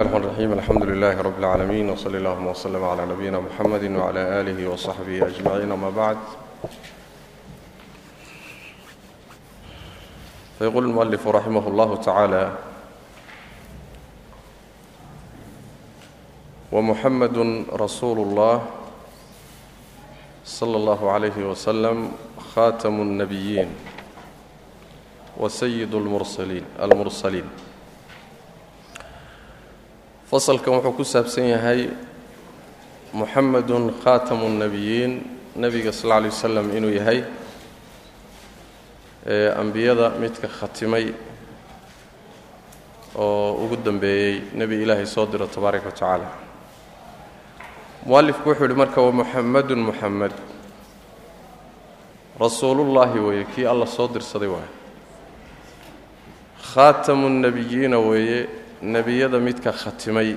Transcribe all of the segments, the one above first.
الرحمن الرحيم الحمد لله رب العالمين وصلى اللهم وسلم على نبينا محمد وعلى آله وصحبه أجمعين أما بعد فيقول المؤلف رحمه الله تعالى ومحمد رسول الله صلى الله عليه وسلم خاتم النبيين وسيد المرسلين المرسلين fasalkan wuxuu ku saabsan yahay muxamedun khaatamu nnebiyiin nebiga sal lla lay wasalam inuu yahay ee ambiyada midka khatimay oo ugu dambeeyey nebi ilaahay soo diro tabaaraka wa tacaala. Mualifku wuxuu yidhi marka wamuxamedun muxamed rasuulullaahi weeye kii alla soo dirsaday waaye khaatamu nnebiyiina weeye nebiyada midka khatimay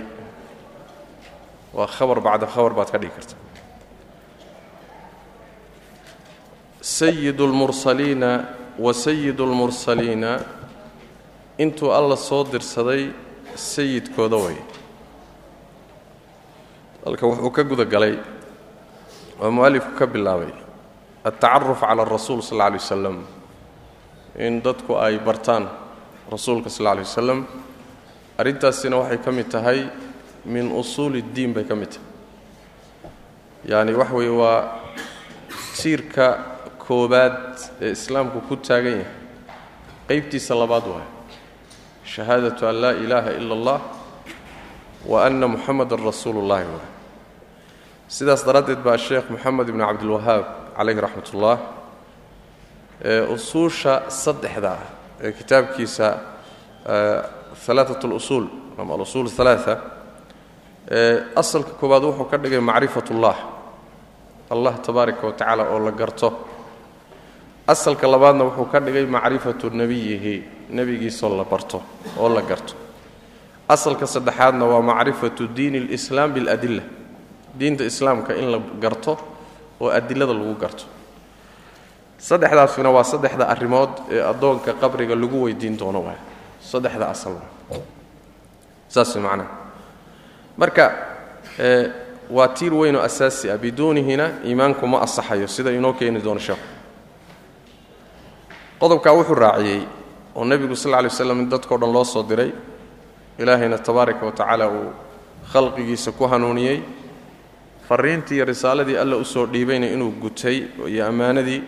waa khabar bacda khabar baad ka dhigi karta. Sayidu lmursaliina wa sayidu lmursaliina intuu alla soo dirsaday sayidkooda way. Halka wuxuu ka guda galay waa mu'alifku ka bilaabay altacaruf cala arasuul sal alla alay wasalam in dadku ay bartaan rasuulka sal alla alay wasalam arrintaasina waxay ka mid tahay min usuul اddiin bay ka mid tahay. Yani waxa weeye waa tiirka koobaad ee islaamku ku taagan yahay. Qaybtiisa labaad waay shahaadatu an laa ilaaha ila اllah wa anna muxamadan rasuulu waay sidaas daraaddeed baa sheekh moxamed ibnu cabdilwahaab calayhi raxmat ullah ee usuusha saddexda ah ee kitaabkiisa alaaat lusuul ama alusuul alaaa ee asalka koowaad wuxuu ka dhigay macrifat ullah allah tabaaraka wa tacaala oo la garto. Asalka labaadna wuxuu ka dhigay macrifatu nebiyihi nebigiisoo la barto oo la garto. Asalka saddexaadna waa macrifatu diini اlislaam biاladila diinta islaamka in la garto oo adilada lagu garto. Saddexdaasina waa saddexda arrimood ee addoonka qabriga lagu weydiin doono waay saddexda asal. Saas macnaha marka waa tiir weyn oo asaasi ah biduunihina iimaanku ma asaxayo sida inoo keeni doono sheekhu qodobkaa wuxuu raaciyey oo nebigu sal lla lay waslam in dadkao dhan loo soo diray ilaahayna tabaaraka wa tacaala uu khalqigiisa ku hanuuniyey. Fariintii iyo risaaladii alla u soo dhiibayna inuu gutay iyo ammaanadii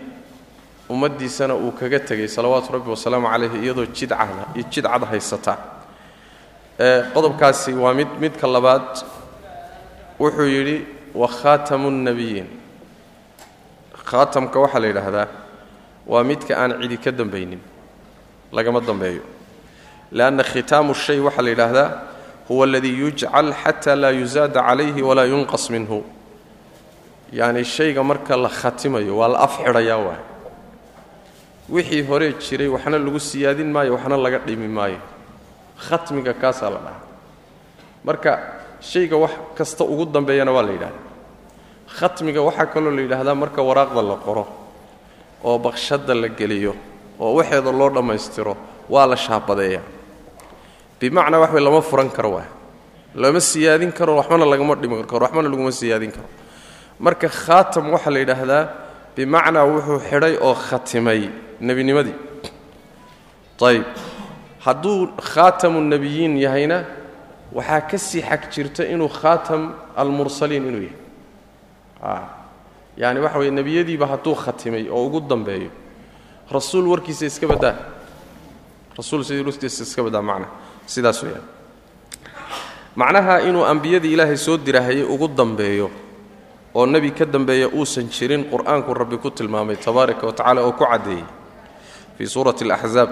ummaddiisana uu kaga tegay salawaatu rabbi wasalaamu calayhi iyadoo jidcada iyo jidcad haysata. Qodobkaasi waa mid midka labaad. Wuxuu yidhi wa khaatamu nnebiyiin khaatamka waxaa la yidhaahdaa waa midka aan cidi ka dambaynin lagama dambeeyo. Leanna khitaamu shay waxaa la yidhaahdaa huwa aladii yujcal xata laa yusaada calayhi walaa yunqas minhu. Yacni shayga marka la khatimayo waa la afxidhayaa waay wixii hore jiray waxna lagu siyaadin maayo waxna laga dhimi maayo. Khatmiga kaasaa la dhahaa. Marka shayga wax kasta ugu dambeeyana waa la yidhahdaa khatmiga waxaa kaloo la yidhaahdaa marka waraaqda la qoro oo baqshadda la geliyo oo waxeeda loo dhammaystiro waa la shaabadeeya. Bimacnaa wax way lama furan karo waa lama siyaadin karo waxbana lagama dhimi karo waxbana laguma siyaadin karo. Marka khaatam waxaa la yidhaahdaa bimacnaa wuxuu xidhay oo khatimay nebinimadii ayb hadduu khaatamu nebiyiin yahayna waxaa ka sii xag jirta inuu khaatam almursaliin inuu yahay. Yaani waxa weye nebiyadiiba hadduu khatimay oo ugu dambeeyo rasuul warkiisa iska baddaa. Rasuul sidii warkiisa iska baddaa macna. Sidaas weyaan macnaha inuu ambiyadii ilaahay soo dirahayay ugu dambeeyo oo nebi ka dambeeya uusan jirin qur'aanku rabbi ku tilmaamay tabaaraka wa tacala oo ku caddeeyey. Fii suurati alaxzaab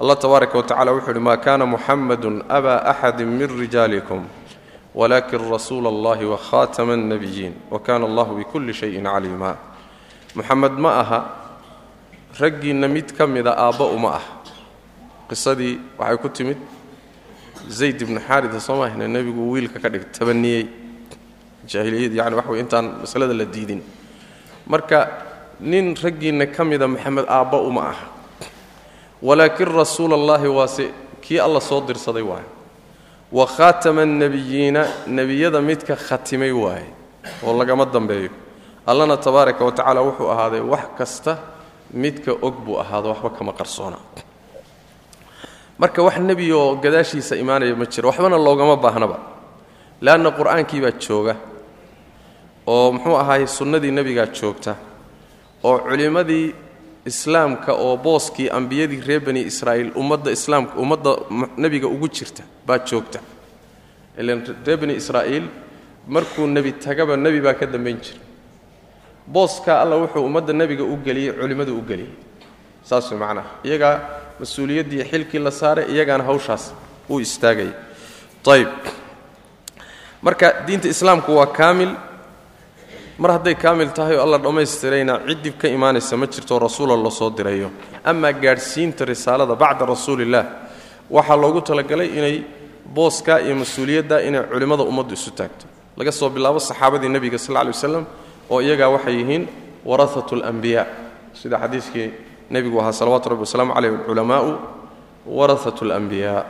allah tabaaraka wa tacala wuxuu uhi maa kaana muxamadun abaa axadi min rijaalikum walakin rasuula allahi wa khaatama alnebiyiin wa kaana allahu bikulli shayin caliima muxamed ma aha. Raggiinna mid ka mida aabba uma ah qisadii waxay ku timid zayd ibnu xaarida soo maahna nebigu wiilka ka dhig jaahiliyad yani waxa wey intaan masalada la diidin. Marka nin raggiinna ka mida maxamed aabba uma ah walaakin rasuula allahi waase kii alla soo dirsaday waay wa khaatama annebiyiina nebiyada midka khatimay waaye oo lagama dambeeyo. Allana tabaaraka wa tacaala wuxuu ahaaday wax kasta midka og buu ahaado waxba kama qarsoona. Marka wax nebi oo gadaashiisa imaanaya ma jiro waxbana loogama baahnaba leanna qur'aankii baa jooga oo muxuu ahaay sunnadii nebigaa joogta oo culimmadii islaamka oo booskii ambiyadii reer bani israa'iil ummadda islaamka ummadda nebiga ugu jirta baa joogta. Ilan reer bani israa'iil markuu nebi tagaba nebi baa ka dambayn jira booskaa alla wuxuu ummadda nebiga u geliyey culimmadu u geliyey. Saas macnaha. Iyagaa mas'uuliyaddii xilkii la saaray iyagaana hawshaas uu istaagaya ayb marka diinta islaamku waa kaamil mar hadday kaamil tahay oo alla dhammaystirayna ciddib ka imaanaysa ma jirto rasuula la soo dirayo. Amaa gaadhsiinta risaalada bacda rasuulillaah waxaa loogu talagalay inay booskaa iyo mas'uuliyadda inay culimmada ummaddu isu taagto. Laga soo bilaabo saxaabadii nebiga sal ly waslam oo iyagaa waxay yihiin warahatu alambiyaa sida xadiiskii nebigu ahaa salawatu rabbi wasalaamu caleyh alculamaa'u warahatu alambiyaa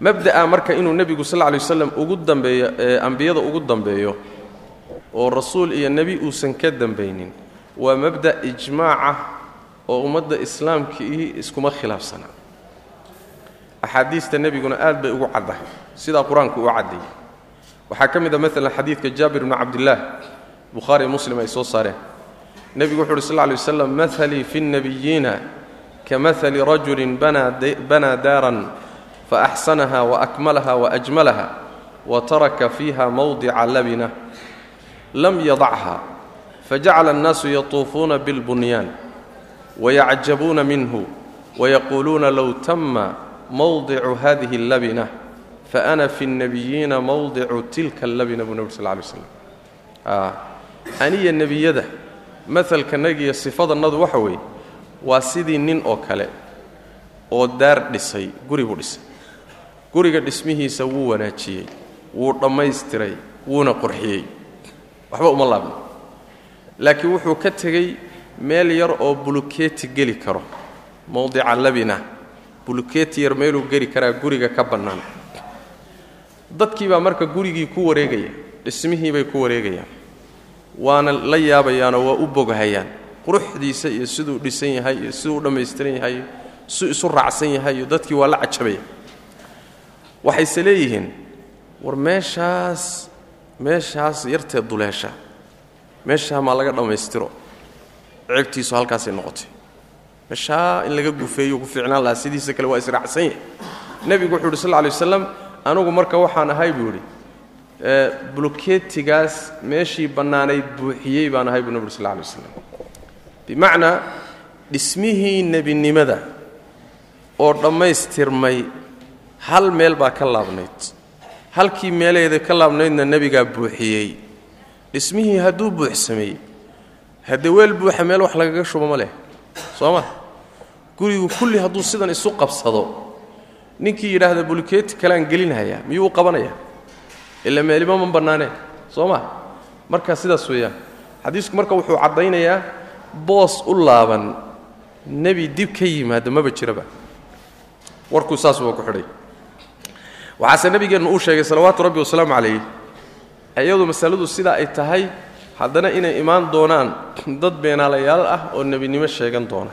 mabda'a marka inuu nebigu sal lay waslam ugu dambeeyo ee ambiyada ugu dambeeyo oo rasuul iyo nebi uusan ka dambaynin waa mabda' ijmaaca oo ummadda islaamkii iskuma khilaafsana. Axaadiista nebiguna aad bay ugu caddahay sidaa qur'aanku u caddeeyey waxaa ka mid a maalan xadiidka jaabir bni cabdillaah bukhaari muslim ay soo saareen. Nebigu wuxu uhi sal ly waslam mahalii fi nnabiyiina ka mahali rajulin banaa daaran faaxsanaha waakmalaha waajmalaha wa taraka fiiha mawdica labina lam yadachha fajacala annaasu yatuufuuna bilbunyaan wayacjabuuna minhu wayaquuluuna low tama mawdicu hadihi allabina faana fi nnabiyiina mawdicu tilka allabina buu nebi sal lay slam aniya nebiyada maalkanagiyo sifadannadu waxa weeye waa sidii nin oo kale oo daar dhisay guri buu dhisay. Guriga dhismihiisa wuu wanaajiyey wuu dhammaystiray wuuna qurxiyey waxba uma laabno. Laakiin wuxuu ka tegey meel yar oo bulukeeti geli karo. Mowdica labina bulukeeti yar meeluu geli karaa guriga ka bannaan. Dadkii baa marka gurigii ku wareegaya dhismihii bay ku wareegayaan. Waana la yaabayaanoo waa u boghayaan. Quruxdiisa iyo siduu dhisan yahay iyo siduu u dhammaystiran yahay iyo isu raacsan yahay iyo dadkii waa la cajabaya waxayse leeyihiin war meeshaas meeshaas yartee duleesha. Meeshaa maa laga dhammaystiro ceebtiisu halkaasay noqotay. Meeshaa in laga gufeeyo ku fiicnaan lahaa sidiisa kale waa israacsan yahay. Nebigu wuxuu yidhi sal lay waslam anugu marka waxaan ahay buu yidhi. Bulukeetigaas meeshii bannaanayd buuxiyey baan ahay buu nebi sal lla lay waslam bimacnaa dhismihii nebinimada oo dhammaystirmay hal meel baa ka laabnayd halkii meeleeda ka laabnaydna nebigaa buuxiyey. Dhismihii hadduu buuxsameeyey haddee weel buuxa meel wax lagaga shubo ma leh. Soo ma? Gurigu kulli hadduu sidan isu qabsado. Ninkii yidhaahda bulkeeti kaleaan gelinhayaa miyuu u qabanayaa? Ila meelima ma bannaaneen soo ma? Marka sidaas weeyaan. Xadiisku marka wuxuu caddaynayaa boos u laaban. Nebi dib ka yimaada maba jiraba. Warkuu saas waa ku xidhay waxaase nebigeennu uu sheegay salawaatu rabbi wasalaamu calayh iyadu masaladu sidaa ay tahay haddana inay imaan doonaan dad beenaalayaal ah oo nebinimo sheegan doona.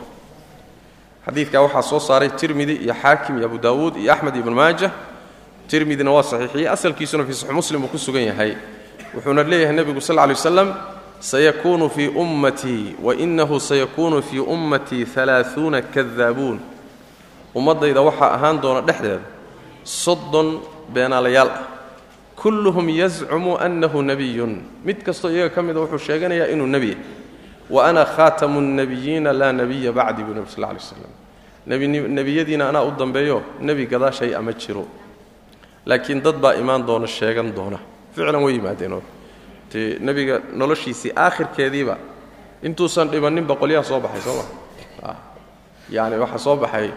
Xadiidkaa waxaa soo saaray tirmidi iyo xaakim iyo abu daawuud iyo axmed ibnu maaja. Tirmidina waa saxiixiyey asalkiisuna fii saxi muslim uu ku sugan yahay. Wuxuuna leeyahay nebigu sal ly waslam sayakuunu fii ummatii wainahu sayakuunu fii ummatii alaaثuuna kadaabuun. Ummaddayda waxaa ahaan doona dhexdeeda soddon beenaalayaal ah. Kulluhum yazcumu annahu nebiyun mid kastoo iyaga ka mida wuxuu sheeganayaa inuu nebi yahy wa ana khaatamu nnebiyiina laa nebiya bacdii buu nebi sal lla lay slam nebiyadiina anaa u dambeeyo nebi gadaashay ama jiro. Laakiin dad baa imaan doona sheegan doona. Ficlan way yimaadeenoo te nebiga noloshiisii aakhirkeediiba intuusan dhibanninba qolyaha soo baxay soo ma yani waxaa soo baxay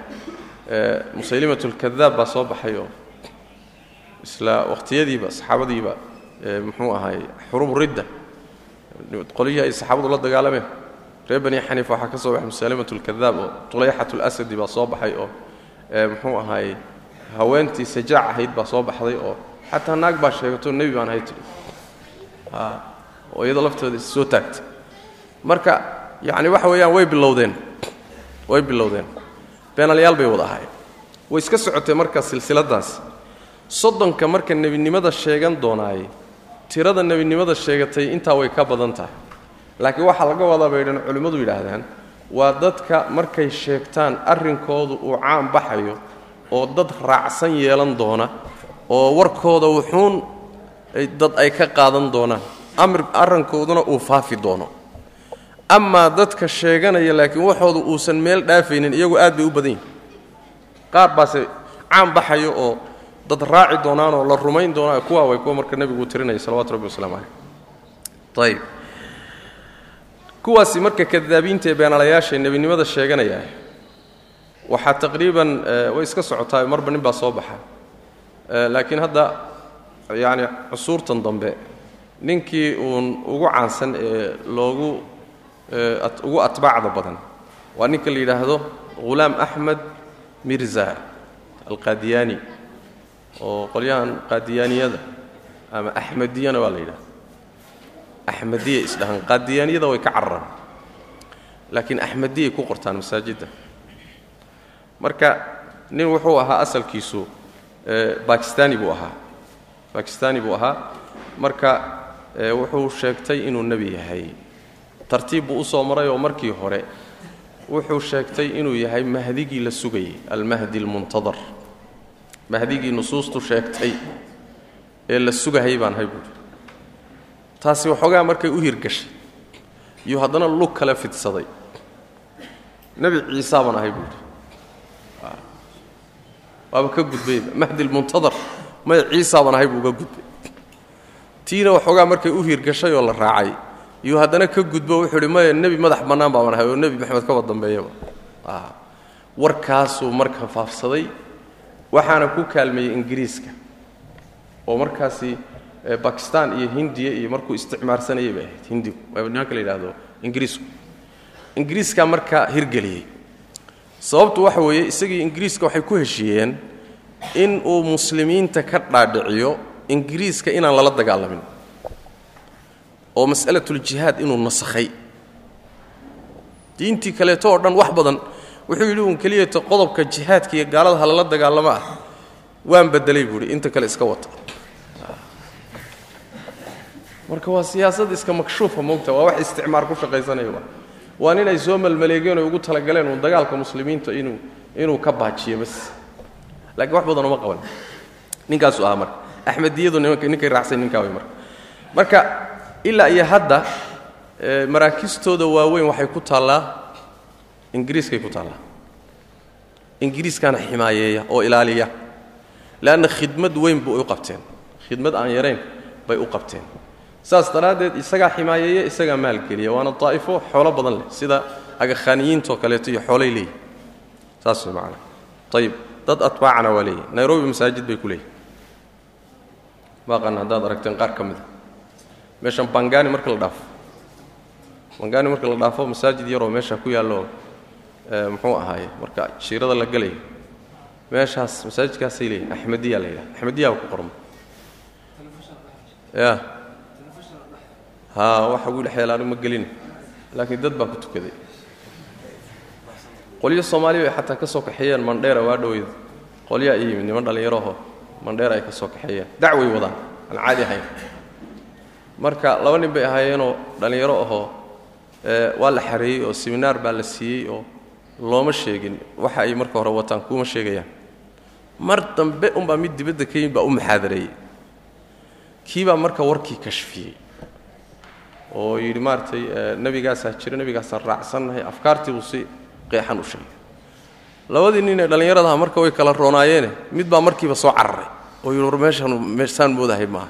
musaylimat lkadaab baa soo baxay oo isla wakhtiyadiiba saxaabadiiba muxuu ahaay xuruub ridda. Qolyihii ay saxaabadu la dagaalameen. Reer bani xaniifa waxaa ka soo baxay musaylimat lkadaab oo tulayxat lasadi baa soo baxay oo muxuu ahaay haweentii sajaac ahayd baa soo baxday oo xataa naag baa sheegato nebi baan ahay tidhi oo iyadoo laftooda is soo marka yacni waxa weeyaan way bilowdeen. Way bilowdeen beenalyaal bay wada ahaayeen way iska socotay marka silsiladaasi soddonka marka nebinimada sheegan doonaaye tirada nebinimada sheegatay intaa way ka badan tahay. Laakiin waxaa laga wadaa bay dhan culimmadu yidhaahdaan waa dadka markay sheegtaan arrinkoodu uu caan baxayo oo dad raacsan yeelan doona oo warkooda wuxuun dad ay ka qaadan doonaan. Amr arrinkooduna uu faafi doono amaa dadka sheeganaya laakiin waxooda uusan meel dhaafaynin iyagu aad bay u badan yihiin qaar baase caan baxayo oo dad raaci doonaanoo la rumayn doonaa kuwaa way kuwa marka nebigu tirinaya salawatu rabbi waslamu calayh. Ayib kuwaasi marka kadaabiinta ee beenalayaasha ee nebinimada sheeganaya waxaa taqriiban way iska socotaa marba nin baa soo baxa. Laakiin hadda yacni cusuurtan dambe ninkii uun ugu caansan ee loogu ugu atbaacda badan. Waa ninka la yidhaahdo ghulaam axmed mirza alqaadiyaani oo qolyahan qaadiyaaniyada ama axmediyana waa la yidhahda axmediya isdhahaan qaadiyaaniyada way ka cararaan laakiin axmediyay ku qortaan masaajidda. Marka nin wuxuu ahaa asalkiisu bakistani buu ahaa. Bakistani buu ahaa. Marka wuxuu sheegtay inuu nebi yahay tartiib buu u soo maray oo markii hore wuxuu sheegtay inuu yahay mahdigii la sugayay almahdi almuntadar. Mahdigii nusuustu sheegtay ee la sugahayay baan ahay buuhi taasi waxoogaa markay u hirgashay iyuu haddana lug kale fidsaday. Nebi ciisaa baan ahay buuhi waaba ka gudbayba mahdi lmuntadar may ciisaa baan ahay buu uga gudbay. Tiina waxoogaa markay u hirgashay oo la raacay iyuu haddana ka gudbo wuxuu idhi maya nebi madax bannaan baaban ahay oo nebi maxamed kaba dambeeyaba warkaasuu marka faafsaday waxaana ku kaalmeeyey ingiriiska oo markaasi bakistan iyo hindiya iyo markuu isticmaarsanayay bay ahayd hindigu nimanka la yidhaahdo ingiriisku ingiriiskaa marka hirgeliyey. Sababtu waxa weeye isagii ingiriiska waxay ku heshiiyeen in uu muslimiinta ka dhaadhiciyo ingiriiska inaan lala dagaalamin oo mas'alatuljihaad inuu nasakhay. Diintii kaleeto oo dhan wax badan wuxuu yidhi uun keliyata qodobka jihaadka iyo gaalada ha lala dagaalamo ah waan bedelay buu idhi inta kale iska wata. Marka waa siyaasad iska makshuufa moogta waa wax isticmaar ku shaqaysanaya waa nin ay soo malmaleegeen oo ugu talagaleen uun dagaalka muslimiinta inuu inuu ka baajiyo bas laakiin wax badan uma qaban. Ninkaasuu ahaa marka. Axmediyadu ninkay raacsan ninkaa way marka. Marka ilaa iyo hadda maraakistooda waaweyn waxay ku taallaa ingiriiskay ku taallaa. Ingiriiskaana ximaayeeya oo ilaaliya. Leanna khidmad weyn bay u qabteen. Khidmad aan yarayn bay u qabteen. Saas daraaddeed isagaa ximaayeeya isagaa maalgeliya waana daa'ifo xoolo badan leh sida agakhaaniyiintoo kaleeto iyo xoolay leeyihiin saas way macana ayib dad atbaacana waa leeyihiin nairobi masaajid bay ku leeyihiin baaqan haddaad aragteen qaar ka mida meeshan bangani marka la dhaafo bangani marka la dhaafo masaajid yaroo meesha ku yaallo muxuu ahaaye marka jiirada la gelayo meeshaas masaajidkaasay leeyihiin axmediya la yidhaha. Axmediyaa ku qorma ya haa waxa ugu dhexeela anigu ma gelin. Laakiin dad baa ku tukaday. Qolyo soomaaliya ay xataa ka soo kaxeeyeen mandheera waa dhoweyd qolyaa i yimid niman dhallinyaraho mandheera ay ka soo kaxeeyeen. Dacway wadaan. Aan caadi ahayn marka laba nin bay ahaayeenoo dhallinyaro ahoo waa la xareeyey oo seminaar baa la siiyey oo looma sheegin. Waxa ay marka hore wataan kuuma sheegayaan. Mar dambe unbaa mid dibadda ka yimid baa u muxaadareeyey. Kii baa marka warkii kashfiyey oo yidhi maaragtay nebigaasaa jira nebigaasaan raacsannahay. Afkaartii buu si qeexan u sheegay. Labadii nin ee dhallinyaradaha marka way kala roonaayeene mid baa markiiba soo cararay oo yidhi war meeshaan meesaan moodahay maaha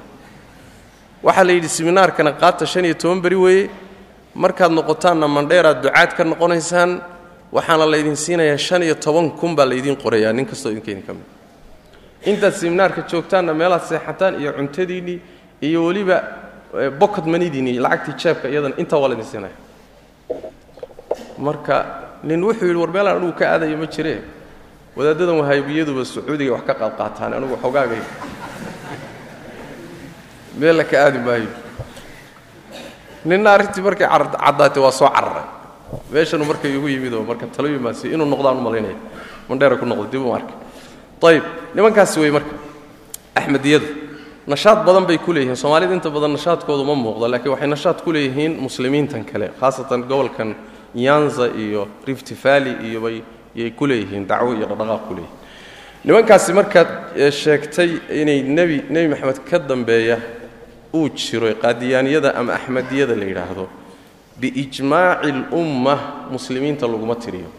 waxaa la yidhi seminaarkana qaata shan iyo toban beri weeye. Markaad noqotaanna mandheeraad ducaad ka noqonaysaan waxaana laydin siinayaa shan iyo toban kun baa laydiin qorayaa nin kastoo idinkeeni ka mid. Intaad seminaarka joogtaanna meelaad seexataan iyo cuntadiinnii iyo weliba bokod manidiinni lacagtii jeebka iyadan intaa waa laydin siinaya marka nin wuxuu yidhi war meelaan anugu ka aadayo ma jiree. Wadaaddadan wahaabiyaduba sacuudiga wax ka qaadqaataan anugu xoogaagay meella ka aadi maayo. Ninna arrintii markay caddaatay waa soo cararay meeshanu markay igu yimid oo marka talo yimaadsi inuu noqdaan u malaynaya. Mandheera ku noqdo dib u arkay ayib nimankaasi wey marka. Axmediyadu nashaad badan bay ku leeyihiin. Soomaalida inta badan nashaadkoodu ma muuqdo laakiin waxay nashaad ku leeyihiin muslimiintan kale khaasatan gobolkan nyanza iyo rift valley iyo bay yay ku leeyihiin dacwo iyo dhaqdhaqaaq ku leeyihiin. Nimankaasi markaad sheegtay inay nebi nebi maxamed ka dambeeya uu jiro qaadiyaaniyada ama axmediyada la yidhaahdo biijmaaci alumma muslimiinta laguma tiriyo.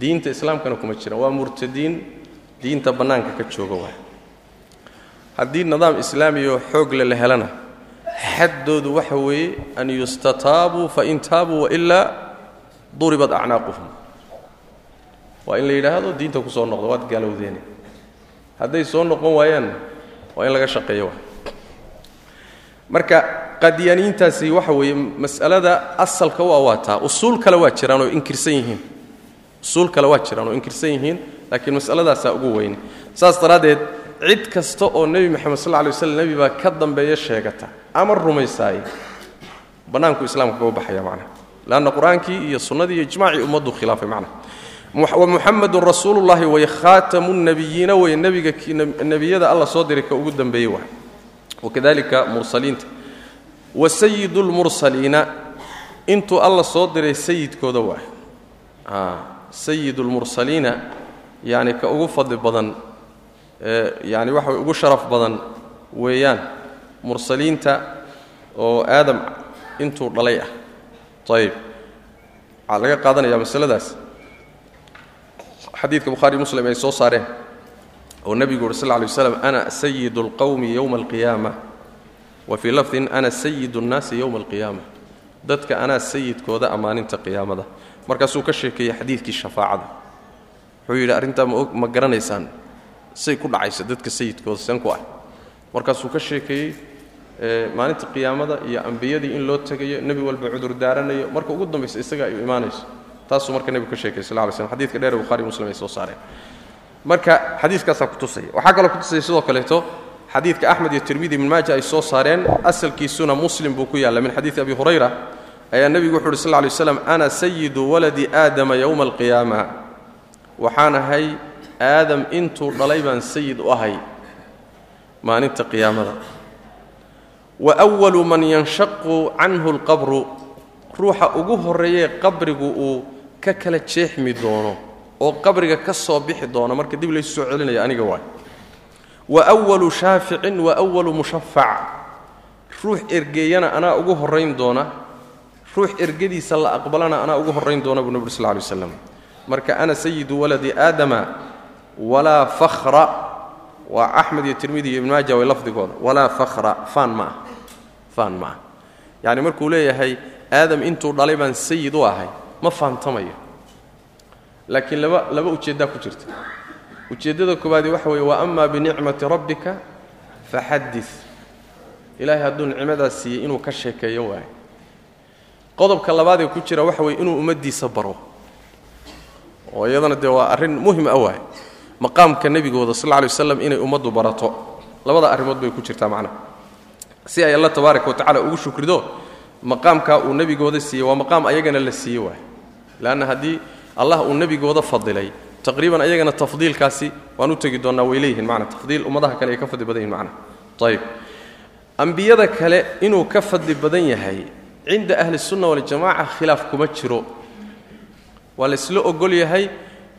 Diinta islaamkana kuma jiraan waa murtadiin diinta bannaanka ka jooga waay haddii nidaam islaamiyoo xoogle la helana xaddoodu waxa weeye an yustataabuu fain taabuu wailaa duribat acnaaquhum. Waa in la yidhaahdo diinta ku soo noqdo waad gaalowdeene hadday soo noqon waayaan waa in laga shaqeeyo marka qaadiyaaniyiintaasi waxa weeye mas'alada asalka waa waataa usuul kale waa jiraan oo inkirsan yihiin. Usuul kale waa jiraan oo inkirsan yihiin laakiin mas'aladaasaa ugu weyne saas daraaddeed cid kasta oo nebi moxamed sal ly waslam nebi baa ka dambeeya sheegata ama rumaysaaye bannaanku islaamka kaga baxaya macnaha leanna qur'aankii iyo sunnadii iyo ijmaacii ummaddu khilaafay macnaha wamuxamedun rasuulullahi way khaatamu nebiyiina wey nebiga nebiyada alla soo diray ka ugu dambeeyey waay wakadalika mursaliinta. Wa sayidu lmursaliina intuu alla soo diray sayidkooda waay sayid lmursaliina yani ka ugu fadli badan yani waxa way ugu sharaf badan weeyaan mursaliinta oo aadam intuu dhalay ah. Ayib waxaa laga qaadanaya masaladaas xadiidka bukhaari muslim ay soo saareen oo nebigu uri sal lay waslam ana sayidu اlqowmi yowma alqiyaama wa fii lafdin ana sayidu اnnaasi yowma alqiyaama dadka anaa sayidkooda ammaaninta qiyaamada. Markaasuu ka sheekeeyey xadiidkii shafaacada. Wuxuu yidhi arrintaa ma garanaysaan say ku dhacaysa dadka sayidkooda seen ku ah markaasuu ka sheekeeyey maalinta qiyaamada iyo ambiyadii in loo tegayo nebi walba cudur daaranayo. Marka ugu dambaysa isaga ay imaanayso taasuu marka nebigu ka sheekay sal ly slm xadidka dheer buhari muslim ay soo saareen marka xadiiskaasaa kutusaya waxaa kaloo kutusaya sidoo kaleeto xadiidka axmed iyo tirmidi ibn maaja ay soo saareen. Asalkiisuna muslim buu ku yaalla min xadiidi abi hurayra. Ayaa nebigu wuxu uhi sal ly slam ana sayidu waladi aadama yowma alqiyaama. Waxaan ahay aadam intuu dhalay baan sayid u ahay maalinta qiyaamada. Wa walu man yanshaqu canhu alqabru. Ruuxa ugu horreeyee qabrigu uu ka kala jeexmi doono oo qabriga ka soo bixi doono marka dib laysu soo celinaya aniga waay. Wa walu shaaficin wa walu mushafac ruux ergeeyana anaa ugu horrayn doona. Ruux ergadiisa la aqbalana anaa ugu horrayn doona buu nebi sl ly waslam marka ana sayidu waladi aadama walaa fakhra waa axmed iyo tirmidi iyo ibn maaja way lafdigooda. Walaa fakhra faan ma ah faan ma ah. Yacni markuu leeyahay aadam intuu dhalay baan sayid u ahay ma faantamayo. Laakiin laba laba ujeeddaa ku jirta. Ujeeddada koowaadi waxa weeye wa ama binicmati rabbika faxaddi ilaahay hadduu nicmadaas siiyey inuu ka sheekeeyo waayo qodobka labaadee ku jira waxa weye inuu ummaddiisa baro. Oo iyadana dee waa arrin muhiim ah waay maqaamka nebigooda sal lla lay waslam inay ummaddu barato. Labada arrimood bay ku jirtaa macnaha si ay alla tabaaraka wa tacala ugu shukrido maqaamkaa uu nebigooda siiyey waa maqaam ayagana la siiye waay leanna haddii allah uu nebigooda fadilay taqriiban ayagana tafdiilkaasi waan u tegi doonnaa way leeyihiin mana tafdiil ummadaha kale ay ka fadli badan yihiin macna ayib ambiyada kale inuu ka fadli badan yahay cinda ahli sunna waljamaca khilaaf kuma jiro waa laysla ogol yahay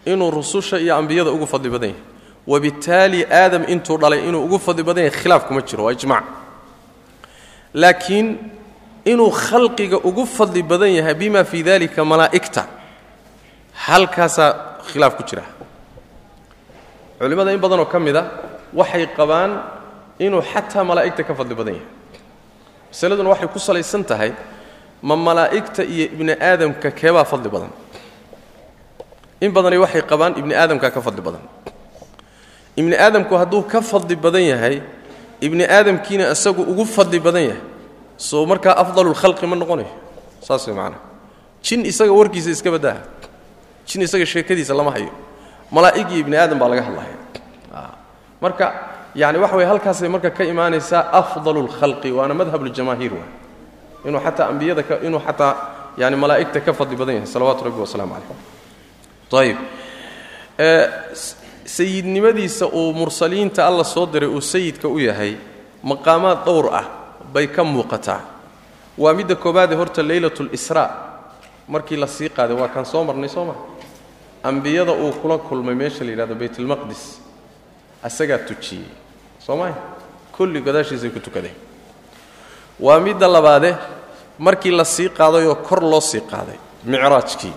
inuu rususha iyo ambiyada ugu fadli badan yahay wabittaali aadam intuu dhalay inuu ugu fadli badan yahay khilaaf kuma jiro waa ijmac laakiin inuu khalqiga ugu fadli badan yahay bima fii dalika malaa'igta. Halkaasaa khilaaf ku jira. Culimmada in badanoo ka mid a waxay qabaan inuu xataa malaa'igta ka fadli badan yahay. Masaladuna waxay ku salaysan tahay ma malaa'igta iyo ibni aadamka keebaa fadli badan. In badani waxay qabaan ibni aadamkaa ka fadli badan. Ibni aadamku hadduu ka fadli badan yahay ibni aadamkiina isagu ugu fadli badan yahay soo markaa afdalulkhalqi ma noqonayo saas way macanaha jin isaga warkiisa iska badaaha jin isaga sheekadiisa lama hayo. Malaa'ig ibni aadam baa laga hadlaya. Marka yani waxa weye halkaasay marka ka imaanaysaa afdalu lkhalqi waana madhabuljamaahiir waay inuu xataa ambiyada inuu xataa yani malaa'igta ka fadli badan yahay salawaatu rabbi wasalaamu calayh ayib sayidnimadiisa uu mursaliinta alla soo diray uu sayidka u yahay maqaamaad dhowr ah bay ka muuqataa. Waa midda koobaadee horta leylat lisraa markii la sii qaaday waa kaan soo marnay soo maa ambiyada uu kula kulmay meesha la yidhahdo baytalmaqdis asagaa tujiyey. Soo maa kulli gadaashiisay ku tukadeen waa midda labaade markii la sii qaadayoo kor loo sii qaaday micraajkii.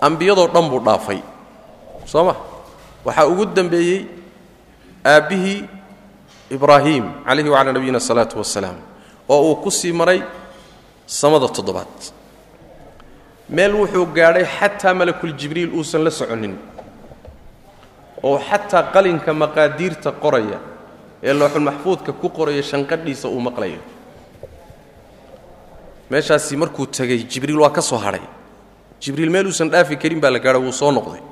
Ambiyadoo dhan buu dhaafay. Soo ma waxaa ugu dembeeyey aabbihii ibraahim calayhi wacalaa nabiyina asalaatu wasalaam oo uu ku sii maray samada toddobaad. Meel wuxuu gaadhay xataa malakuljibriil uusan la soconin oo xataa qalinka maqaadiirta qoraya ee looxulmaxfuudka ku qoraya shanqadhiisa uu maqlayo. Meeshaasi markuu tegey jibriil waa ka soo hadhay jibriil meel uusan dhaafi karin baa la gaadho wuu soo noqday.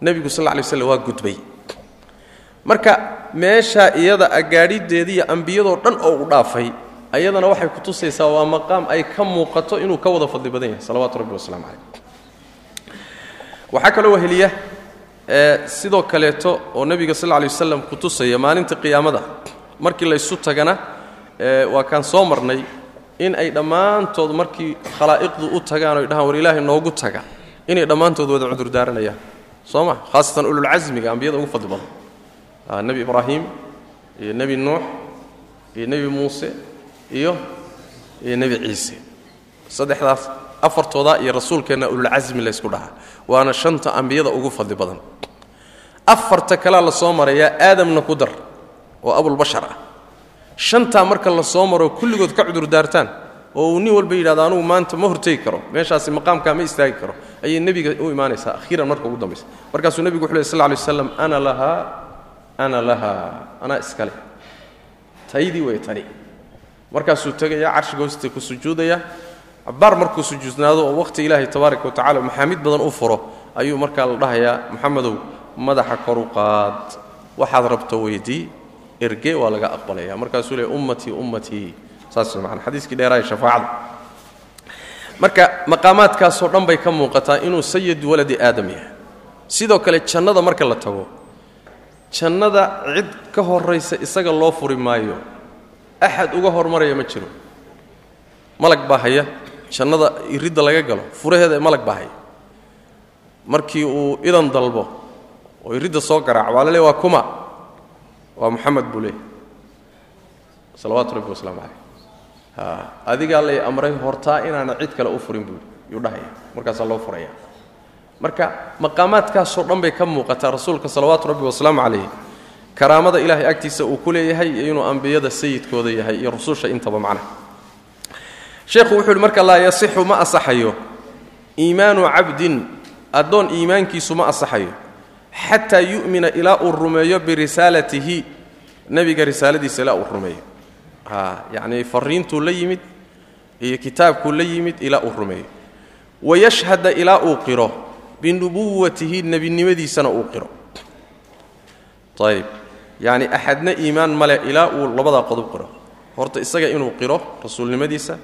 Nebigu sal lla lay slam waa gudbay marka meeshaa iyada agaadhideediiyo ambiyadoo dhan oo u dhaafay ayadana waxay ku tusaysaa waa maqaam ay ka muuqato inuu ka wada fadli badan yahay. Salawaatu rabbi wasalaamu calayh. Waxaa kaloo weheliya sidoo kaleeto oo nebiga sal lay wasalam ku tusaya maalinta qiyaamada. Markii laysu tagana waa kaan soo marnay in ay dhammaantood markii khalaa'iqdu u tagaan oy dhahaan war ilaahay noogu taga inay dhammaantood wada cudurdaaranayaan soo ma? Khaasatan ululcasmiga ambiyada ugu fadli badan nebi ibraahim iyo nebi nuux iyo nebi muuse iyo iyo nebi ciise. Saddexdaas afartoodaa iyo rasuulkeenna ululcasmi laysku dhahaa waana shanta ambiyada ugu fadli badan. Afarta kalea la marayaa aadamna ku dar oo abulbashar ah. Shantaa marka la maro kulligood ka cudurdaartaan oo uu nin walba yidhahdo anugu maanta ma hortegi karo meeshaasi maqaamkaa ma istaagi karo. Ayay nebiga u imaanaysaa akhiiran marka ugu dambaysa markaasuu nebigu wuxu ley sl lay waslam ana lahaa ana lahaa anaa iskale taydii way tani. Markaasuu tegayaa carshiga hoosta ku sujuudaya. Cabaar markuu sujuudnaado oo wakhti ilaahay tabaaraka wa tacala maxaamid badan u furo ayuu markaa la dhahayaa maxamedow madaxa kor u qaad. Waxaad rabto weydii erge waa laga aqbalaya markaasuu leey ummatii ummatii saas maana xadiiskii dheeraaya shafaacada marka maqaamaadkaasoo dhan bay ka muuqataa inuu sayidu waladi aadam yahay. Sidoo kale jannada marka la tago jannada cid ka horraysa isaga loo furi maayo. Axad uga hormaraya ma jiro. Malag baa haya. Jannada iridda laga galo. Furaheeda ee malag baa haya. Markii uu idan dalbo oo iridda soo garaaco waa la waa kuma. Waa muxamed buu leeyahy salawaatu rabbi wasalaamu calayh. Adigaa lay amray hortaa inaana cid kale u furin buu yuu dhahaya. Markaasaa loo furaya marka maqaamaadkaasoo dhan bay ka muuqataa rasuulka salawaatu rabbi wasalaamu calayh karaamada ilaahay agtiisa uu ku leeyahay iyo inuu ambiyada sayidkooda yahay iyo rususha intaba macnaha sheekhu wuxuu uhi marka laa yasixu ma asaxayo. Iimaanu cabdin addoon iimaankiisu ma asaxayo. Xataa yu'mina ilaa uu rumeeyo birisaalatihi nebiga risaaladiisa ilaa uu rumeeyo. Yacnii fariintuu la yimid iyo kitaabkuu la yimid ilaa uu rumeeyo. Wayashhada ilaa uu qiro binubuwatihi nebinimadiisana uu qiro. Ayb yacni axadna iimaan male ilaa uu labadaa qodob qiro horta isaga inuu qiro rasuulnimadiisa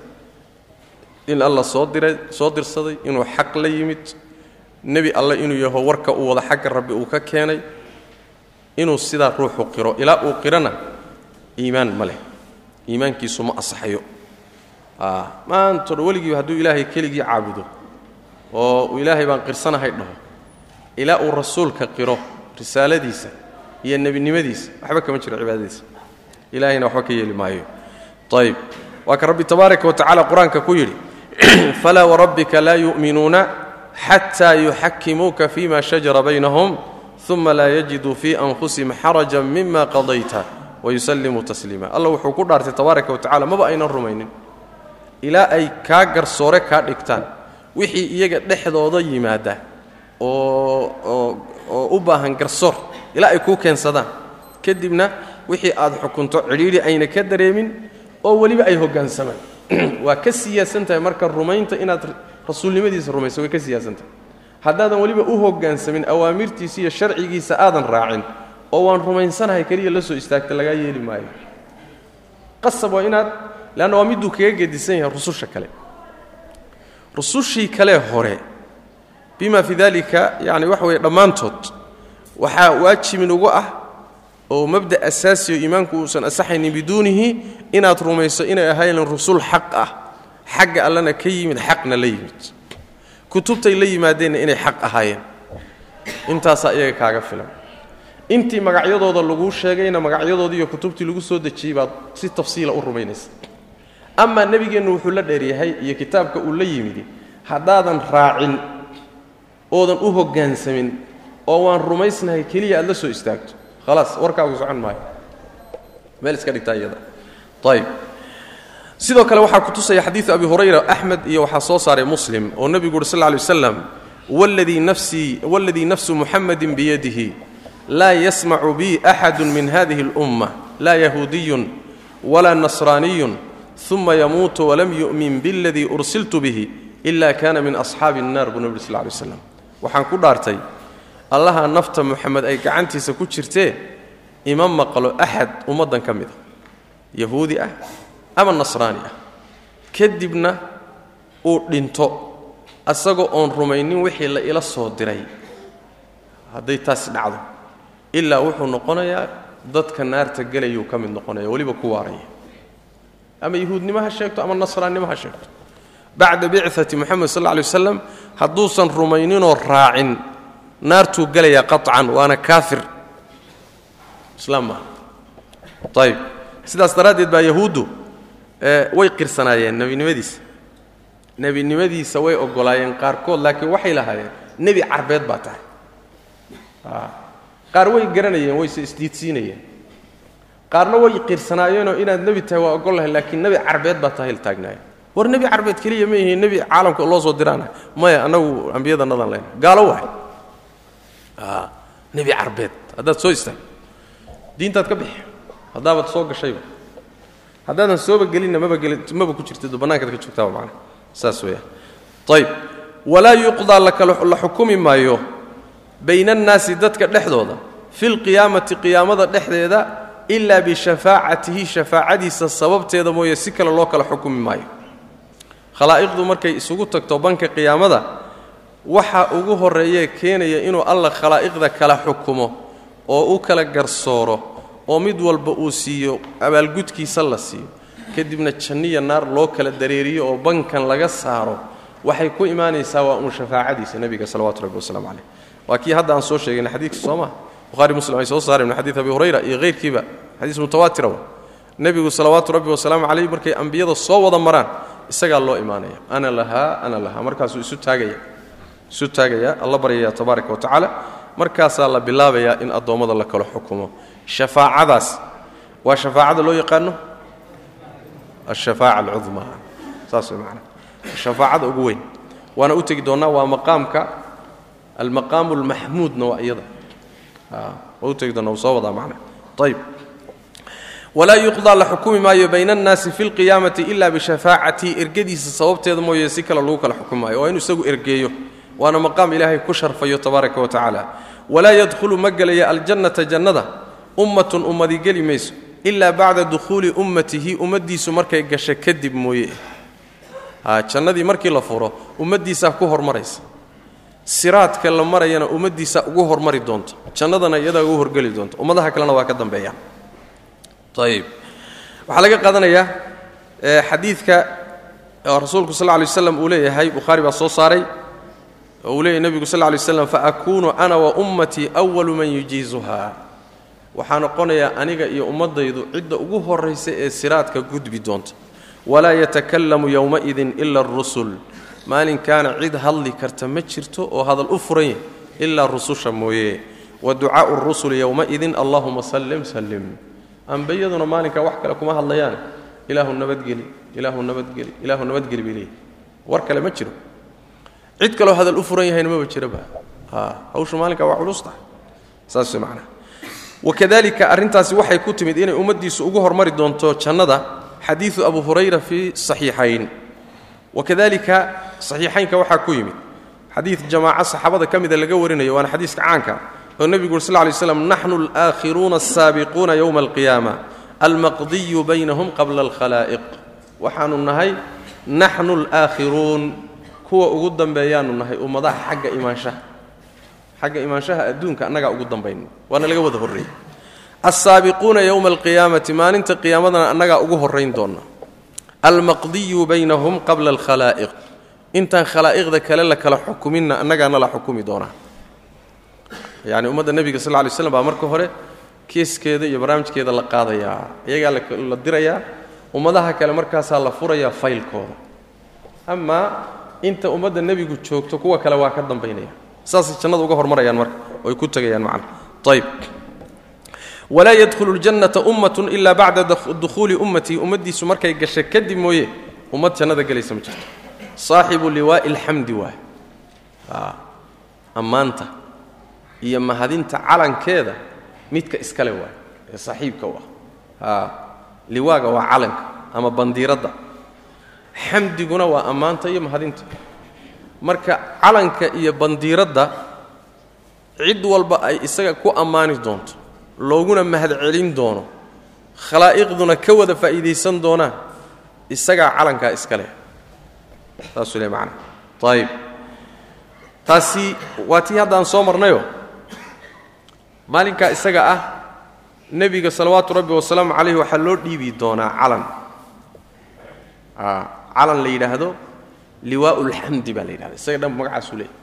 in alla soo diray soo dirsaday inuu xaq la yimid nebi alle inuu yaho warka uu wada xagga rabbi uu ka keenay inuu sidaa ruuxu qiro. Ilaa uu qirana iimaan ma leh. Iimaankiisu ma asaxayo. Maantoo dhan weligiiba hadduu ilaahay keligii caabudo oo ilaahay baan qirsanahay dhaho. Ilaa uu rasuulka qiro risaaladiisa iyo nebinimadiisa. Waxba kama jiro cibaadadiisa. Ilaahayna waxba ka yeeli maayo. Ayb waa ka rabbi tabaaraka wa tacala qur'aanka ku yidhi falaa warabbika laa yu'minuuna xataa yuxakimuuka fima shajara baynahum uma laa yajiduu fii anfusihim xarajan mima qadayta wayusallimuu tasliima. Alla wuxuu ku dhaartay tabaaraka wa tacala maba aynan rumaynin. Ilaa ay kaa garsoore kaa dhigtaan wixii iyaga dhexdooda yimaada oo oo u baahan garsoor ilaa ay kuu keensadaan. Kadibna wixii aad xukunto cidhiidhi ayna ka dareemin oo weliba ay hoggaansamaan waa ka siyaasan tahay marka rumaynta inaad rasuulnimadiisa rumayso way ka siyaasan tahay. Haddaadan weliba u hoggaansamin awaamirtiisa iyo sharcigiisa aadan raacin oo waan rumaysanahay keliya la soo istaagta lagaa yeeli maayo. Qasab waa inaad leanna waa miduu kaga gedisan yahay rususha kale rusushii kale hore. Bima fii dalika yani waxa weeye dhammaantood waxaa waajibin ugu ah oo mabda asaasiyo iimaanku uusan asaxaynin biduunihi inaad rumayso inay ahayn rusul xaq ah. Xagga allana ka yimid xaqna la yimid. Kutubtay la yimaadeenna inay xaq ahaayeen. Intaasaa iyaga kaaga filan. Intii magacyadooda laguu sheegayna magacyadoodii iyo kutubtii lagu soo dejiyey baad si tafsiila u rumaynaysa amaa nebigeennu wuxuu la dheeryahay iyo kitaabka uu la yimidi haddaadan raacin oodan u hoggaansamin oo waan rumaysnahay keliya aad la soo istaagto. Khalaas warkaagu socon maayo. Meel iska dhigtaa iyada. Ayb sidoo kale waxaa ku tusaya xadiidu abi hurayra axmed iyo waxaa soo saaray muslim oo nebigu uhi sal lla lay waslam waladii nafsu muxamadin biyadihi laa yasmacu bi axadu min hadihi اlumma laa yahuudiyun walaa nasraaniyun uma yamuutu walam yu'min biladii ursiltu bihi ila kaana min asxaabi innar buu nebui sal lay slam waxaan ku dhaartay allaha nafta muxamed ay gacantiisa ku jirtee ima maqlo axad ummaddan ka mida ah. yahuudi ah ama nasraani ah. Kadibna uu dhinto asagoo oon rumaynin wixii la ila soo diray. Hadday taas dhacdo. Ilaa wuxuu noqonayaa dadka naarta gelayuu ka mid noqonaya weliba ku waaraya ama yahuudnimo ha sheegto ama nasraannimo ha sheegto. Bacda bicati moxamed sal lay waslam hadduusan rumayninoo raacin naartuu gelayaa qaطcan waana kaafir. Islaam maaha ayb sidaas daraaddeed baa yahuuddu way qirsanaayeen nebinimadiisa. Nebinimadiisa way ogolaayeen qaarkood laakiin waxay lahaayeen nebi carbeed baa tahay. Qaar way garanayeen wayse isdiidsiinayeen qaarna way qirsanaayeenoo inaad nebi tahay waa ogol lahay laakiin nebi carbeed baa tahay la taagnaayeen war nebi carbeed keliya ma yihiin nebi caalamka loo soo diraana. Maya annagu ambiyadanadan lena gaalo wahay nebi carbeed haddaad soo istaag. Diintaad ka bixi. Haddaabaad soo gashayba haddaadan sooba gelinna maba gelin maba ku jirtid bannaankaad ka joogtaaba macana saas weeyaan. Ayb walaa yuqdaa la xukumi maayo bayna annaasi dadka dhexdooda fi lqiyaamati qiyaamada dhexdeeda ilaa bishafaacatihi shafaacadiisa sababteeda mooye si kale loo kala xukumi maayo. Khalaa'iqdu markay isugu tagto banka qiyaamada waxa ugu horreeyee keenaya inuu alla khalaa'iqda kala xukumo oo u kala garsooro oo mid walba uu siiyo abaalgudkiisa la siiyo. Kadibna janniya naar loo kala dareeriyo oo bankan laga saaro waxay ku imaanaysaa waa uun shafaacadiisa nebiga salawatu rabbi waslamu caleyh waa kii hadda aan soo sheegayna xadiidka soo maa buhari muslim ay soo saareen min xadiid abi hurayra iyo hayrkiiba xadiis mutawaatira nebigu salawaatu rabbi wasalaamu calayh markay ambiyada soo wada maraan isagaa loo imaanaya. Ana lahaa ana lahaa markaasuu isu taagaya isu taagaya. Alla baryaya tabaaraka wa tacaala. Markaasaa la bilaabayaa in addoommada la kala xukumo. Shafaacadaas waa shafaacada loo yaqaano? Ashafaaca alcudmaa saas way macana shafaacada ugu weyn. Waana u tegi doonnaa waa maqaamka almaqaamu almaxmuudna waa iyada walaa yuqdaa la xukumi maayo bayna annaasi fi lqiyaamati ila bishafaacatii ergadiisa sababteeda mooye si kale lagu kala xukumi maayo waa inu isagu ergeeyo. Waana maqaam ilaahay ku sharfayo tabaaraka wa tacaala. Walaa yadkhulu ma gelaya aljannata jannada. Ummatun ummadi geli mayso. Ilaa bacda dukhuuli ummatihi. Ummaddiisu markay gasho kadib mooye. Jannadii markii la furo ummaddiisaa ku hormaraysa siraadka la marayana ummaddiisaa ugu hormari doonta jannadana iyadaa ugu horgeli doonta ummadaha kalena waa ka dambeeya. Ayb waxaa laga qaadanayaa xadiidka rasuulku sal ly waslam uu leeyahay bukhaari baa soo saaray oo uu leeyahy nebigu sal ly slam faakunu ana wa ummatii awalu man yujiizuha waxaa noqonayaa aniga iyo ummaddaydu cidda ugu horraysa ee siraadka gudbi doonta. Walaa yatakallamu yowmaidin ila arusul maalinkaana cid hadli karta ma jirto oo hadal u furan yahy ilaa rususha mooye. Wa ducaa'u rusuli yowmaidin allahuma sallim sallim. Ambiyaduna maalinkaa wax kale kuma hadlayaan. Ilaahu nabadgeli ilaahu nabadgeli ilaahu nabadgeli bay leeyihi war kale ma jiro. Cid kaloo hadal u furan yahayna maba jiraba hawshu maalinkaa waa culus tahay. Saas way macnaha wakadalika arrintaasi waxay ku timid inay ummaddiisu ugu hormari doonto jannada. Xadiidu abu hurayra fii saxiixayn wakadalika saxiixaynka waxaa ku yimid xadiid jamaaco saxaabada ka mida laga warinayo waana xadiiska caanka oo nebigu uri sl lay slam naxnu alaakhiruuna asaabiquuna yowma alqiyaama almaqdiyu baynahum qabla alkhalaa'iq. Waxaanu nahay naxnu alaakhiruun kuwa ugu dambeeyaanu nahay ummadaha xagga imaanshaha. Xagga imaanshaha adduunka annagaa ugu dambayna waana laga wada horreeyey. Alsaabiquuna yowma alqiyaamati maalinta qiyaamadana annagaa ugu horrayn doonna almaqdiyu baynahum qabla alkhalaa'iq. Intaan khalaa'iqda kale la kala xukuminna annagaana la xukumi doonaa. Yacni ummadda nebiga sal ly slam baa marka hore keeskeeda iyo barnaamijkeeda la qaadayaa. Iyagaa la dirayaa ummadaha kale markaasaa la furayaa faylkooda. Amaa inta ummadda nebigu joogto kuwa kale waa ka dambaynaya. Saasay jannada uga hormarayaan marka oy ku tegayaan macna. Ayb walaa yadkhulu ljannata ummatun ilaa bacda dukhuuli ummatii ummaddiisu markay gashay kadib mooye ummad jannada gelaysa ma jirto. Saaxibu liwaa'i alxamdi waay. Ammaanta iyo mahadinta calankeeda midka iskale waay ee saaxiibka u ah liwaaga waa calanka ama bandiiradda. Xamdiguna waa ammaanta iyo mahadinta. Marka calanka iyo bandiiradda cid walba ay isaga ku ammaani doonto looguna mahadcelin doono. Khalaa'iqduna ka wada faa'iidaysan doonaan. Isagaa calankaa iska leh. Saasuu le macana ayib taasi waa tii haddaan soo marnayo. Maalinkaa isaga ah nebiga salawaatu rabbi wasalaamu calayh waxaa loo dhiibi doonaa calan. Calan la yidhaahdo liwaa'u lxamdi baa la yidhahda isaga dhan magacaasuu leeyahy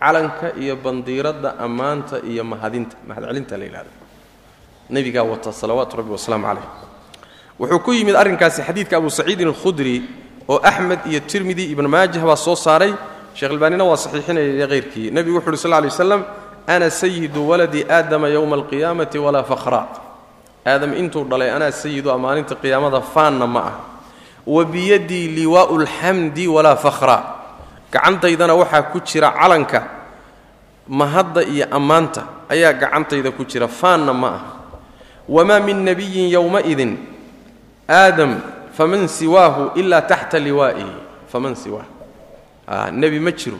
calanka iyo bandiiradda ammaanta iyo mahadinta mahadcelinta la yidhahdo nebigaa wata salawaatu rabbi wasalaamu calayh. Wuxuu ku yimid arrinkaasi xadiidka abu saciidin alkhudri oo axmed iyo tirmidi ibnu maajah baa soo saaray. Sheekh waa saxiixinaya hayrkii nebigu wuxu uhi sal lay slam ana sayidu waladi aadama yowma alqiyaamati walaa fakhra. Aadam intuu dhalay anaa sayidu a maalinta qiyaamada faanna ma ah. Wa biyadii liwaa'u alxamdi walaa fakhra. Gacantaydana waxaa ku jira calanka mahadda iyo ammaanta. Ayaa gacantayda ku jira faanna ma ah wamaa min nebiyin yowmaidin aadam faman siwaahu ilaa taxta liwaa'ihi faman siwaah nebi ma jiro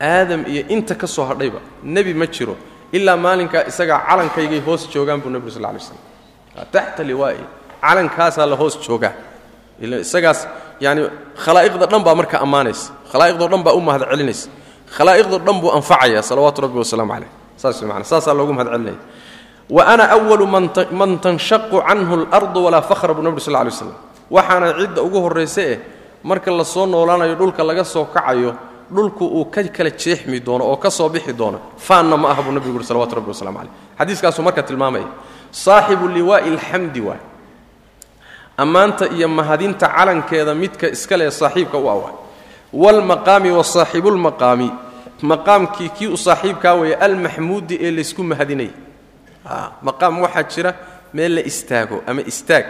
aadam iyo inta ka soo hadhayba nebi ma jiro ilaa maalinkaa isagaa calankaygay hoos joogaan buu nebigu sal lay slam taxta liwaa'ihi calankaasaa la hoos joogaa isagaas yani khalaa'iqda dhan baa marka ammaanaysa khalaa'iqdoo dhan baa u mahad celinaysa khalaa'iqdoo dhan buu anfacaya salawaatu rabbi wasalaamu calayh saas man saasaa loogu mahad celinaya wa ana awalu man tanshaqu canhu alardu walaa fakhra buu nebi sal lay slam waxaana cidda ugu horraysa eh marka la soo noolaanayo dhulka laga soo kacayo dhulku uu ka kala jeexmi doono oo ka soo bixi doono faanna ma aha buu nebigu uhi salawatu rabbi waslamu calayh xadiiskaasuu marka tilmaamaya saaxibu liwaa'i alxamdi waay ammaanta iyo mahadinta calankeeda midka iska leh saaxiibka u awa. Waalmaqaami wa maqaamkii kii u saaxiibkaa weeye almaxmuudi ee laysku mahadinaya maqaam waxaa jira meel la istaago ama istaag.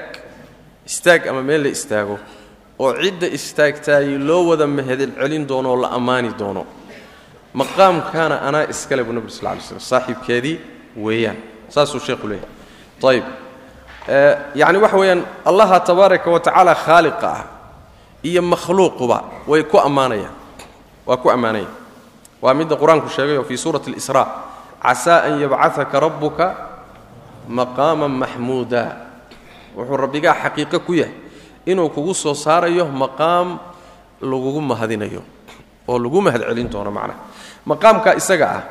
Istaag ama meel la istaago oo cidda istaagtaayey loo wada mahadcelin doono oo la ammaani doono. Maqaamkaana anaa iskale buu nabig sal lay slm saaxiibkeedii weeyaan. Saasuu sheekhu leeyahay. Ayib yacni waxa weeyaan allaha tabaaraka wa tacaala khaaliqa ah iyo makhluuquba way ku ammaanayaan. Waa ku ammaanayaan. Waa midda qur'aanku sheegayo fii suurati اlisraa casaa an yabcahaka rabbuka maqaaman maxmuuda. Wuxuu rabbigaa xaqiiqo ku yahay inuu kugu soo saarayo maqaam lagugu mahadinayo oo lagu mahadcelin doono macnaha. Maqaamka isaga ah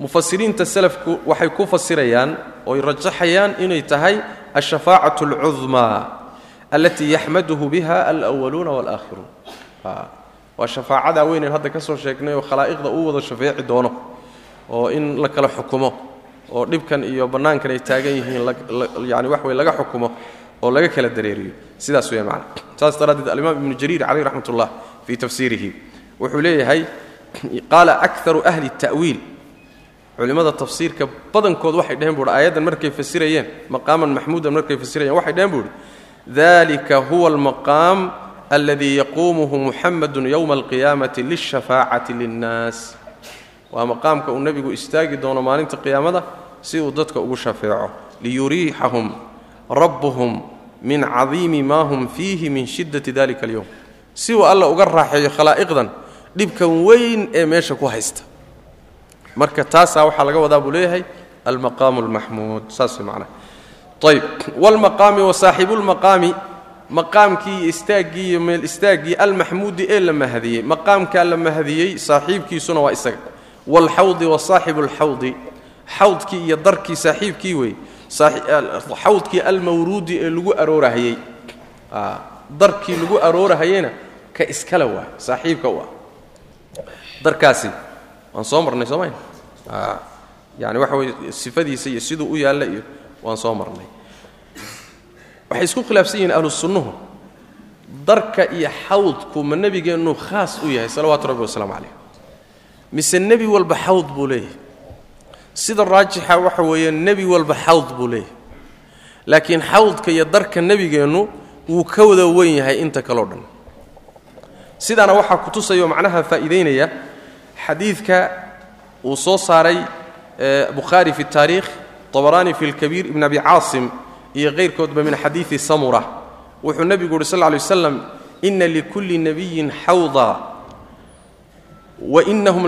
mufasiriinta salafku waxay ku fasirayaan oy rajaxayaan inay tahay alshafaacatu alcudmaa alatii yaxmaduhu biha alwaluuna walaakhiruun waa shafaacadaa weynen hadda ka soo sheegnay oo khalaa'iqda uu wada shafeeci doono oo in la kala xukumo oo dhibkan iyo bannaankan ay taagan yihiin yani wax wey laga xukumo oo laga kala dareeriyo. Sidaas weya macana saas daraaddeed alimaam ibnu jariir caleyh raxmat ullah fii tafsiirihi wuxuu leeyahay qaala akaru ahli ta'wiil. Culimmada tafsiirka badankood waxay dheheen buuhi aayaddan markay fasirayeen maqaaman maxmuudan markay fasirayeen waxay dheheen buuhi dalika huwa almaqaam aladii yaquumuhu muxamadu yowma alqiyaamati lilshafaacati linnaas waa maqaamka uu nebigu istaagi doono maalinta qiyaamada si uu dadka ugu shafeeco. Liyuriixahum rabbuhum min cadiimi maa hum fiihi min shiddati dalika alyowm si uu alla uga raaxeeyo khalaa'iqdan dhibkan weyn ee meesha ku haysta. Marka taasaa waxaa laga wadaa buu leeyahay almaqaamu almaxmuud saas macnaha ayb wlmaqaami wa saaxibulmaqaami maqaamkii istaaggii iyo meel istaaggii almaxmuudi ee la mahadiyey. Maqaamkaa la mahadiyey saaxiibkiisuna waa isaga waalxawdi wa saaxibu alxawdi xawdkii iyo darkii saaxiibkii wey. Xawdkii almawruudi ee lagu aroorahayey darkii lagu aroorahayeyna ka iskale waa saaxiibka u ah darkaasi waan soo marnay soo mayn? yani waxa weye sifadiisa iyo siduu u yaalla iyo waan soo marnay. Waxay isku khilaafsan yihiin ahlu sunnuhu. Darka iyo xawdku ma nebigeennu khaas u yahay salawaatu rabbi wasalaamu calayh mise nebi walba xawd buu leeyahay. Sida raajixa waxa weeye nebi walba xawd buu leeyahay. Laakiin xawdka iyo darka nebigeennu wuu ka wada weyn yahay inta kaleo dhan. Sidaana waxaa ku tusayao macnaha faa'iidaynaya xadiidka uu soo saaray bukhaari fi taariikh طabaraani fi اlkabiir ibn abi caasim iyo kayrkoodba min xadiidi samura. Wuxuu nebigu uhi sal ly waslam ina likulli nabiyin xawda wainahum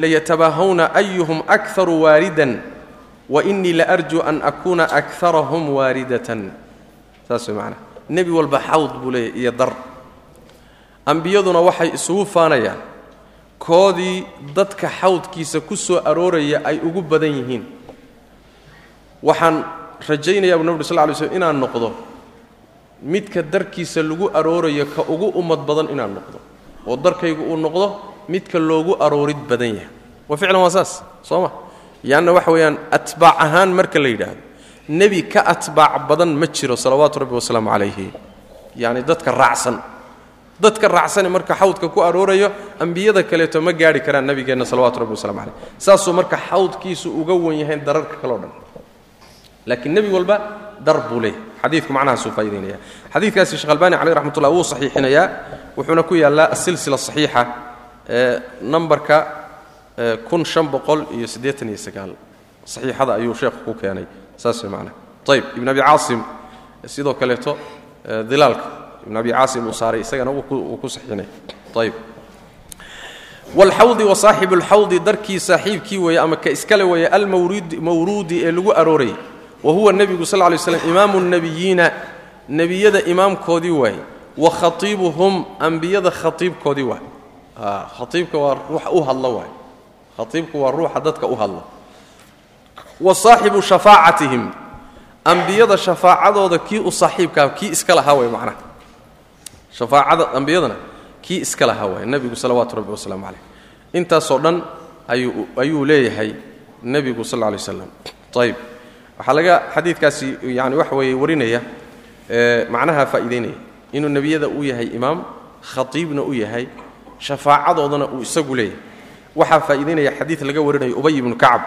layatabaahawna ayuhum akharu waaridan wainii laarjuu an akuuna akarahum waaridatan saas way macnaha nebi walba xawd buu leeyahy iyo dar ambiyaduna waxay isugu faanayaan koodii dadka xawdkiisa ku soo arooraya ay ugu badan yihiin waxaan rajaynayaa bu nabg sl lay slm inaan noqdo midka darkiisa lagu aroorayo ka ugu ummad badan inaan noqdo oo darkaygu uu noqdo midka loogu aroorid badan yahay. Wa ficlan waa saas soo ma? Yaanna waxa weeyaan atbaac ahaan marka la yidhaahdo nebi ka atbaac badan ma jiro salawaatu rabbi wasalaamu calayhi. Yacni dadka raacsan. Dadka raacsane marka xawdka ku aroorayo ambiyada kaleeto ma gaari karaan nabigeenna salawatu rabbi waslamu caleyh saasuu marka xawdkiisu uga wan yahay dararka kaleo dhan. Laakiin nebi walba dar buu leeyahy xadiidku macnahaasuu faa'idaynaya xadiidkaasi sheekh albani caleyh raxmatullah wuu saxiixinayaa wuxuuna ku yaallaa asilsila saxiixa ee nambarka kun shan boqol iyo siddeetan iyo sagaal. Saxiixada ayuu sheekhu ku keenay. Saas way macnaha. Ayb ibn abi caasim sidoo kaleeto dilaalka. Ibn abi caasim uu saaray isagana wuu ku saxiinay ayb wاlxawdi wasaaxibu اlxawdi darkii saaxiibkii weeye ama ka iskale weeye almawruudi ee lagu aroorayay wa huwa nebigu sal ly slam imaamu الnebiyiina nebiyada imaamkoodii waaye wa khatiibuhum ambiyada khatiibkoodii waay. Khaiibka waa ruuxa u hadla waay. Khaiibku waa ruuxa dadka u hadla wa saaxibu shafaacatihim ambiyada shafaacadooda kii u saaxiibkaa kii iska lahaa way macnaha. Shafaacada ambiyadana kii iska lahaa waay nebigu salawaatu rabbi wasalaamu calayh. Intaasoo dhan ayuu ayuu leeyahay nebigu sal lla lay slam ayib waxaa laga xadiidkaasi yani waxa weeye warinaya macnaha faa'iidaynaya inuu nebiyada u yahay imaam khatiibna u yahay shafaacadoodana uu isagu leeyahay. Waxaa faa'iidaynaya xadiid laga warinayo ubay ibnu kacab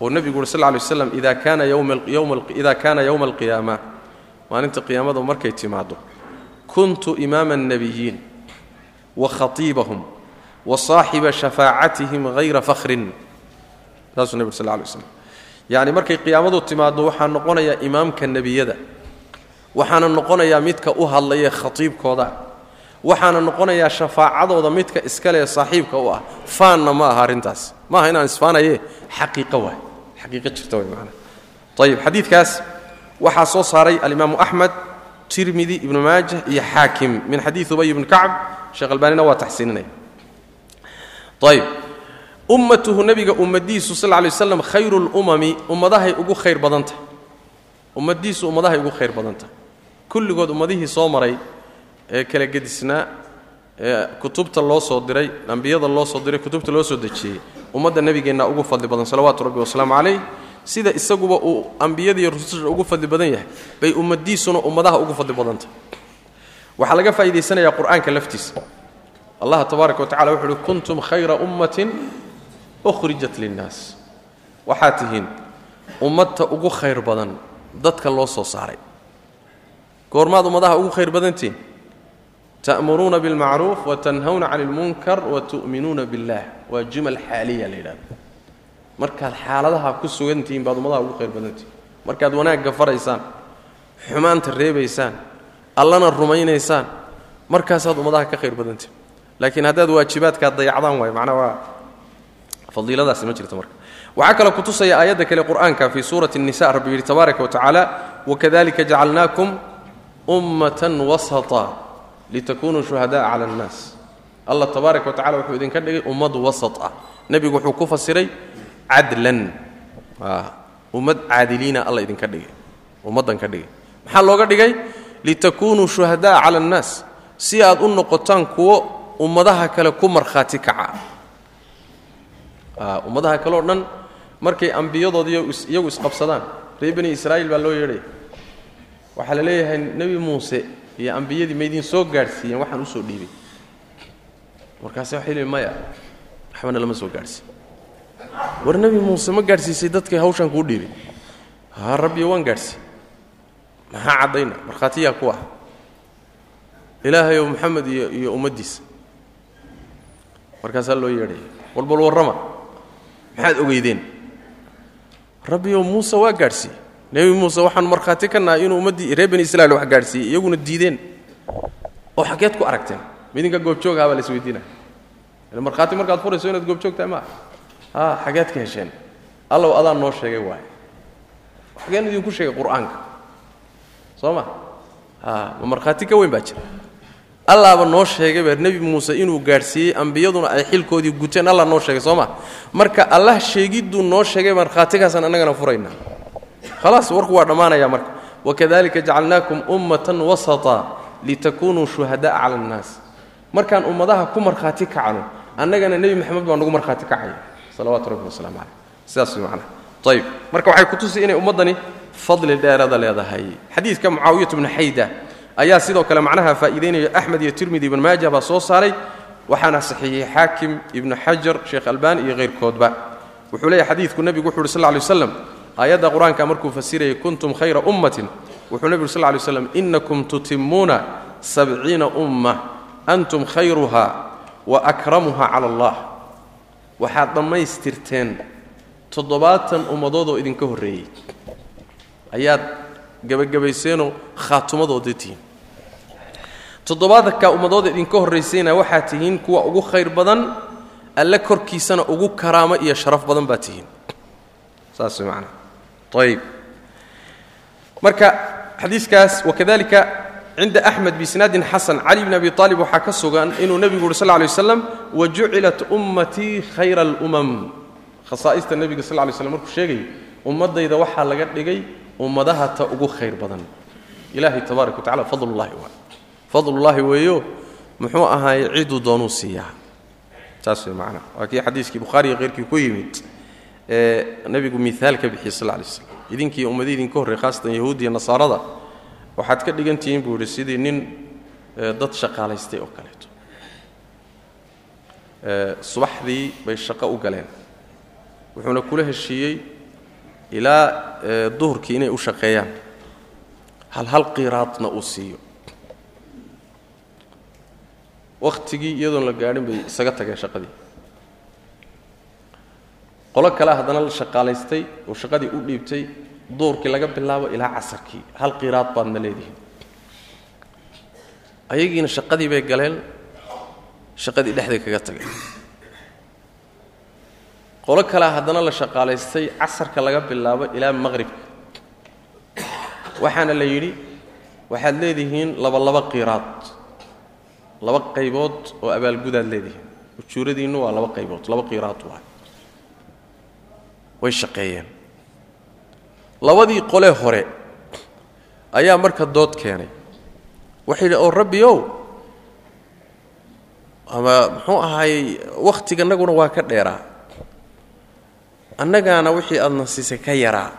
oo nebigu uri sal lla lay waslam ida kaana yowma alqiyaama maalinta qiyaamada markay timaaddo. Kuntu imaama الnabiyiin wa khatiibahum wa saaxiba shafaacatihim hayra fakhrin. Saasuu nebig sal lla lay yacni markay qiyaamadu timaaddo waxaa noqonayaa imaamka nebiyada. Waxaana noqonayaa midka u hadlaya khatiibkooda. Waxaana noqonayaa shafaacadooda midka iskale saaxiibka u ah. Faanna ma aha arrintaas. Maaha inaan isfaanaye? Xaqiiqo waay. Xaqiiqo jirta way maanaa ayib xadiidkaas waxaa soo saaray alimaamu axmed tirmidi ibnu maajah iyo xaakim min xadiid ubay ibni kacb. Sheekh albaanina waa taxsiininaya ayib ummatuhu nebiga ummadiisu sal lay waslam khayru lumami ummadahay ugu khayr badantah ummadiisu ummadahay ugu khayr badantah kulligood ummadihii soo maray ee kala gedisnaa ee kutubta loo soo diray ambiyada loo soo diray kutubta loo soo dejiyey ummadda nebigeenna ugu fadli badan salawaatu rabbi wasalaamu calayh sida isaguba uu ambiyadiiyo rususha ugu fadli badan yahay bay ummadiisuna ummadaha ugu fadli badantah waxaa laga faa'idaysanayaa qur'aanka laftiisa. Allah tabaaraka wa tacala wuxu uhi kuntum khayra ummatin ukhrijat linnaas. Waxaad tihiin ummadta ugu khayr badan dadka loo soo saaray. Goormaad ummadaha ugu khayr badantihiin ta'muruuna bilmacruuf watanhawna cani ilmunkar watu'minuuna billah. Waa jumal xaaliya la yidhahdo markaad xaaladaha ku sugantihiin baad ummadaha ugu khayr badantihiin markaad wanaagga faraysaan xumaanta reebaysaan allana rumaynaysaan markaasaad ummadaha ka khayr badantihiin laakiin haddaad waajibaadkaa dayacdaan waayo macnaa waa fadiiladaasi ma jirto marka. Waxaa kaloo kutusaya aayadda kale qur'aanka fii suurati nisa rabbi yidhi tabaaraka wa wakadalika jacalnaakum ummatan wasata litakunuu shuhada'a cala annaas. Alla tabaaraka wa wuxuu idinka dhigay ummad wasat ah nebigu wuxuu ku fasiray cadlan. Ummad caadiliina alla idinka dhigay. Ummaddan ka dhigay. Maxaa looga dhigay? Litakuunuu shuhada'a cala annaas. Si aad u noqotaan kuwo ummadaha kale ku markhaati kaca ummadaha kale o dhan markay ambiyadood iyagu isqabsadaan reer bani israa'iil baa loo yeedhaya waxaa la leeyahay nebi muuse iyo ambiyadii maydin soo gaadhsiiyeen waxaan u soo dhiibay. Markaase waxay leeyiin maya waxbana lama soo gaadhsiin. War nebi muuse ma gaadhsiisay dadkay hawshaan kuu dhiibay. Haa rabbiyo waan gaadhsiiy maxaa caddayna? Markhaatiyaa ku ah. Ilaahayow maxamed iyo iyo ummaddiisa. Markaasaa loo yeedhaya walbal warrama maxaad ogeydeen rabbiyow muuse waa gaadhsiiyey. Nebi muuse waxaan markhaati ka nahay inuu ummaddii reer bani israiil wax gaadhsiiyey iyaguna diideen. Oo xaggeed ku aragteen. Midinka goobjoogaha baa la isweydiinaya markhaati markaad furayso inaad goobjoog tahay maaha haa xageed ka hesheen. Allow adaa noo sheegay waaye. Xageen idinku sheegay qur'aanka. Soo ma? Haa ma markhaati ka weyn baa jira allaaba noo sheegay baa nebi muuse inuu gaadhsiiyey ambiyaduna ay xilkoodii guteen allah noo sheegay soo ma? Marka allah sheegidduu noo sheegay markhaatigaasaan annagana furaynaa. Khalaas warku waa dhammaanaya marka. Wakadalika jacalnaakum ummatan wasata litakunuu shuhada'a cala annaas. Markaan ummadaha ku markhaati kacno annagana nebi maxamed baa nagu markhaati kacaya. Salawaatu rabbi wasalaamu caleyh sidaas way ayib marka waxay kutusi inay ummaddani fadli dheerada leedahay. Xadiidka mucaawiyatu bnu xayda ayaa sidoo kale macnaha faa'iidaynaya axmed iyo tirmidi ibn maaja baa soo saaray waxaana saxiixiyey xaakim ibnu xajar sheekh albani iyo hayrkoodba wuxuu leeyahy xadiidku nebigu wuxu uhi sal ly waslam aayadda qur'aanka markuu fasirayay kuntum khayra ummatin. Wuxuu nebigu sal lay slam inakum tutimmuuna sabciina umma antum khayruha wa akramuha cala allah. Waxaad dhammaystirteen toddobaatan ummadood oo idinka horreeyey ayaad gebagabayseenoo khaatumadoodii tihiin toddobaatanka ummadooda idinka horraysayna waxaad tihiin kuwa ugu khayr badan alle korkiisana ugu karaamo iyo sharaf badan baad tihiin. Marka xadiiskaas wakadalika cinda axmed biisnaadin xasan cali bn abi aalib waxaa ka sugan inuu nebigu uhi sal lay waslam wajucilat ummatii khayra alumam khasaa'ista nebiga sal lay slam markuu sheegayay ummaddayda waxaa laga dhigay ummadaha ta ugu khayr badan. Ilaahay tabaaraka wa tacala fadlullahi fadlullaahi weeyo muxuu ahaay ciduu doonuu siiyaa saas way macnaa. Waa kii xadiiskii bukhaariga keyrkii ku yimid ee nebigu miaal bixiyey sal lay slam idinkii ummadii idinka horrey khaasatan yahuudiya nasaarada waxaad ka dhigan buu yidhi sidii nin dad shaqaalaystay oo kaleeto. Subaxdii bay shaqo u galeen. Wuxuuna kula heshiiyey ilaa duhurkii inay u shaqeeyaan. Hal hal qiraadna uu siiyo wakhtigii iyadoon la gaadhin bay isaga tageen shaqadii. Qolo kale haddana la shaqaalaystay oo shaqadii u dhiibtay duurkii laga bilaabo ilaa casarkii. Hal qiraad baadna leedihiin. Ayagiina shaqadii bay galeen shaqadii dhexday kaga tageen. Qolo kalea haddana la shaqaalaystay casarka laga bilaabo ilaa maqhribka waxaana la yidhi waxaad leedihiin laba laba qiraad laba qaybood oo abaalgudaad leedihiin. Ujuuradiinnu waa laba qaybood laba qiraad waa way shaqeeyeen. Labadii qolee hore ayaa marka dood keenay. Waxay oo rabbi ow. Ama muxuu ahaayey wakhtiganaguna waa ka dheeraa. Annagaana wixii aadna siisay ka yaraa.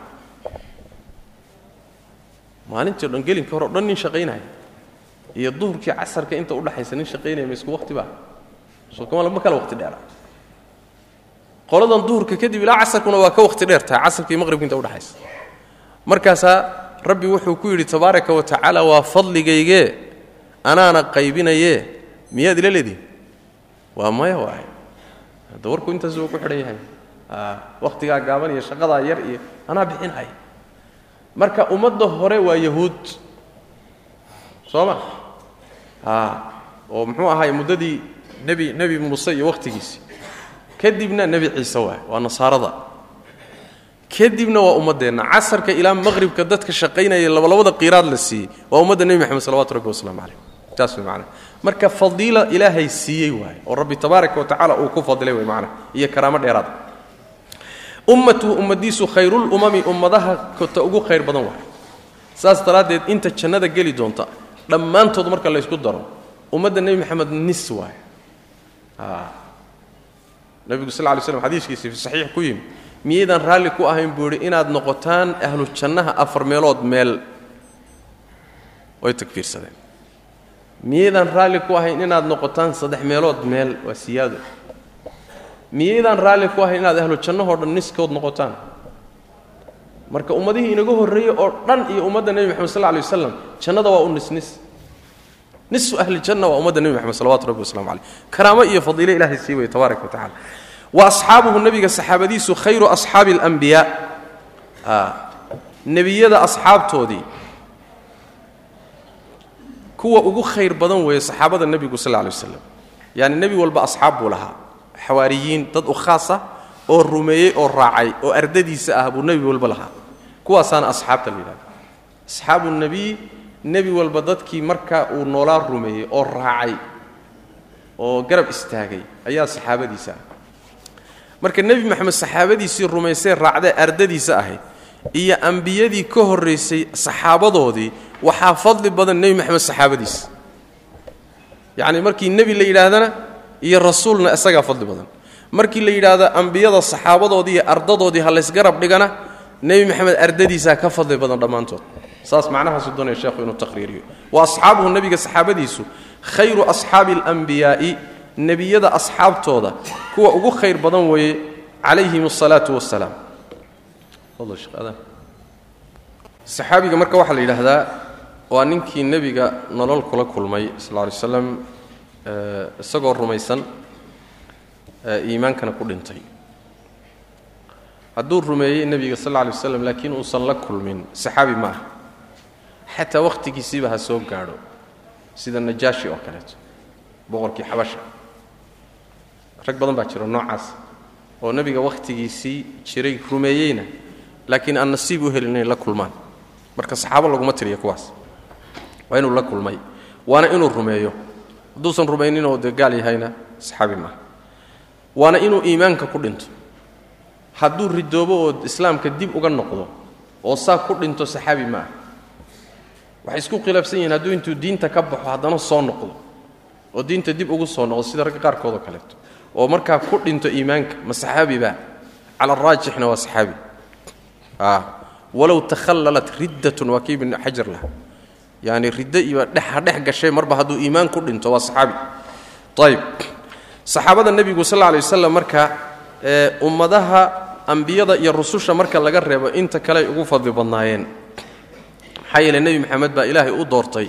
Maalintii o dhan gelinka hore o dhan nin shaqaynaya iyo duhurkii casarka inta udhaxaysa nin shaqaynaya ma isku waqti ba soo kala waqti dheeraa. Qoladan duhurka kadib ilaa casarkuna waa ka waqti dheer tahay casarka iyo maqribka inta udhaxaysa markaasaa rabbi wuxuu ku yidhi tabaaraka wa tacaala waa fadligaygee? Anaana qaybinayee? Miyaad ila leedihin? Waa maya waay hadda intaas uu ku xidhan yahay. Wakhtigaa gaaban iyo shaqadaa yar iyo anaa bixinaya marka ummadda hore waa yahuud. Soo ma oo muxuu ahaay muddadii nebi nebi muuse iyo wakhtigiisii kadibna nebi ciise waay waa nasaarada. Kadibna waa ummaddeenna. Casarka ilaa maqhribka dadka shaqaynaya labalabada qiiraad la siiyey waa ummadda nebi moxamed salawatu rabbi wasalaamu calayh taas way macnaha. Marka fadiila ilaahay siiyey waaye oo rabbi tabaaraka wa uu ku fadilay way macnaha iyo karaamo dheeraada ummatuhu ummadiisu khayrulumami ummadaha kota ugu khayr badan waaye saas daraaddeed inta jannada geli doonta dhammaantood marka laysku daro ummadda nebi moxamed nis waaye nebigu sal lay slam xadiiskiisii saxiix ku yimi miyaydaan raalli ku ahayn buu idhi inaad noqotaan ahlu jannaha afar meelood meel. Way takfiirsadeen. Miyaydaan raalli ku ahayn inaad noqotaan saddex meelood meel waa siyaado miyaydaan raalli ku ahayn inaad ahlu jannahoo dhan niskood noqotaan marka ummadihii inaga horreeyey oo dhan iyo ummadda nebi moxamed sal lay wasalam jannada waa u nisnis. Nisu ahli janna waa ummadda nebi moxamed salawatu rabbi waslamu caleyh karaamo iyo fadiilo ilahay sii tabaaraka wa tacala wa asxaabuhu nebiga saxaabadiisu khayru asxaabi alambiyaa nebiyada asxaabtoodii kuwa ugu khayr badan weeye saxaabada nebigu sal lla lay waslam yaani nebi walba asxaab buu lahaa. Xawaariyiin dad u khaas ah oo rumeeyey oo raacay oo ardadiisa ah buu nebi walba lahaa kuwaasaana asxaabta la yidhahda asxaabu nebi walba dadkii markaa uu noolaa rumeeyey oo raacay oo garab istaagay ayaa saxaabadiisa ah marka nebi moxamed saxaabadiisii rumaysee raacdee ardadiisa ahayd iyo ambiyadii ka horraysay saxaabadoodii waxaa fadli badan nebi moxamed saxaabadiisa. Yacni markii nebi la yidhaahdana iyo rasuulna isagaa fadli badan. Markii la yidhaahdo ambiyada saxaabadoodii iyo ardadoodii ha laysgarab dhigana nebi moxamed ardadiisaa ka fadli badan dhammaantood. Saas macnahaasu doonaya sheekhu inuu taqriiriyo wa asxaabuhu nebiga saxaabadiisu khayru asxaabi alambiyaa'i nebiyada asxaabtooda kuwa ugu khayr badan weeye calayhim asalaatu wasalaam saxaabiga marka waxaa la yidhaahdaa waa ninkii nebiga nolol kula kulmay sal alay slam isagoo rumaysan iimaankana ku dhintay hadduu rumeeyey nebiga sal alla alay waslam laakiin uusan la kulmin. Saxaabi ma ah xataa wakhtigiisiiba ha soo gaadho. Sida najaashi oo kaleeto boqorkii xabasha. Rag badan baa jiro noocaas. Oo nebiga wakhtigiisii jiray rumeeyeyna laakiin aan nasiib u helin inay la kulmaan. Marka saxaabo laguma tiriya kuwaas. Waa inuu la kulmay. Waana inuu rumeeyo. Hadduusan rumaynin oo dee gaal yahayna saxaabi maaha waana inuu iimaanka ku dhinto hadduu ridoobo oo islaamka dib uga noqdo oo saa ku dhinto saxaabi ma ah waxay isku khilaafsan yihiin hadduu intuu diinta ka baxo haddana soo noqdo oo diinta dib ugu soo noqdo sida ragga qaarkoodoo kaleeto. Oo markaa ku dhinto iimaanka ma saxaabi baa cala araajixna waa saxaabi. Walow takhallalat riddatun waa kii ibn xajar laha yaani riddo iyo dhexa dhex gashay marba hadduu iimaan ku dhinto waa saxaabi. Ayib saxaabada nebigu sal alla lay wasalam marka ummadaha ambiyada iyo rususha marka laga reebo inta kale ugu fadli badnaayeen. Maxaa yeele nebi maxamed baa ilaahay u doortay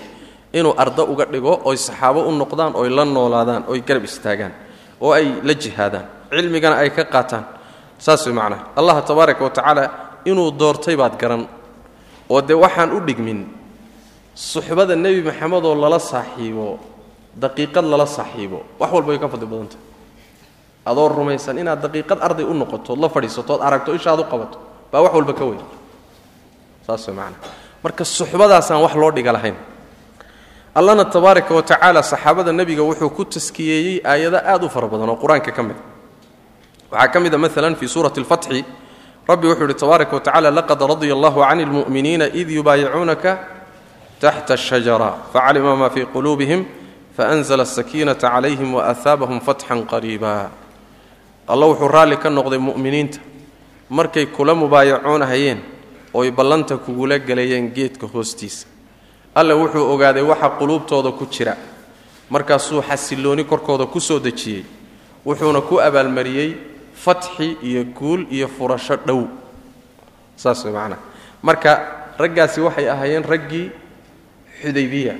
inuu ardo uga dhigo oy saxaabo u noqdaan oy la noolaadaan oy garab istaagaan oo ay la jihaadaan cilmigana ay ka qaataan. Saas way macnaha allah tabaaraka wa tacaala inuu doortay baad garan. Oo dee waxaan u dhigmin suxbada nebi maxamedoo lala saaxiibo daqiiqad lala saaxiibo wax walba way ka fadli badantahy adoo rumaysan inaad daqiiqad arday u noqotood la fadhiisatood aragto ishaad u qabato baa wax walba ka weyn. Saas way marka suxbadaasaan wax loo dhiga lahayn. Allana tabaaraka wa tacaala saxaabada nebiga wuxuu ku taskiyeeyey aayado aad u fara badan oo qur'aanka ka mid a waxaa ka mid a maalan fii suurati alfatxi rabbi wuxuu yidhi tabaaraka wa tacala laqad radia allahu can اlmu'miniina id yubaayicuunaka taxta ashajara facalima ma fii quluubihim faanzla asakiinata calayhim waahaabahum fatxan qariiba alla wuxuu raalli ka noqday mu'miniinta. Markay kula mubaayacoonahayeen oy ballanta kugula gelayeen geedka hoostiisa. Alle wuxuu ogaaday waxa quluubtooda ku jira. Markaasuu xasillooni korkooda ku soo dejiyey. Wuxuuna ku abaalmariyey fatxi iyo guul iyo furasho dhow. Saas way macnaha marka raggaasi waxay ahaayeen raggii xudaybiya.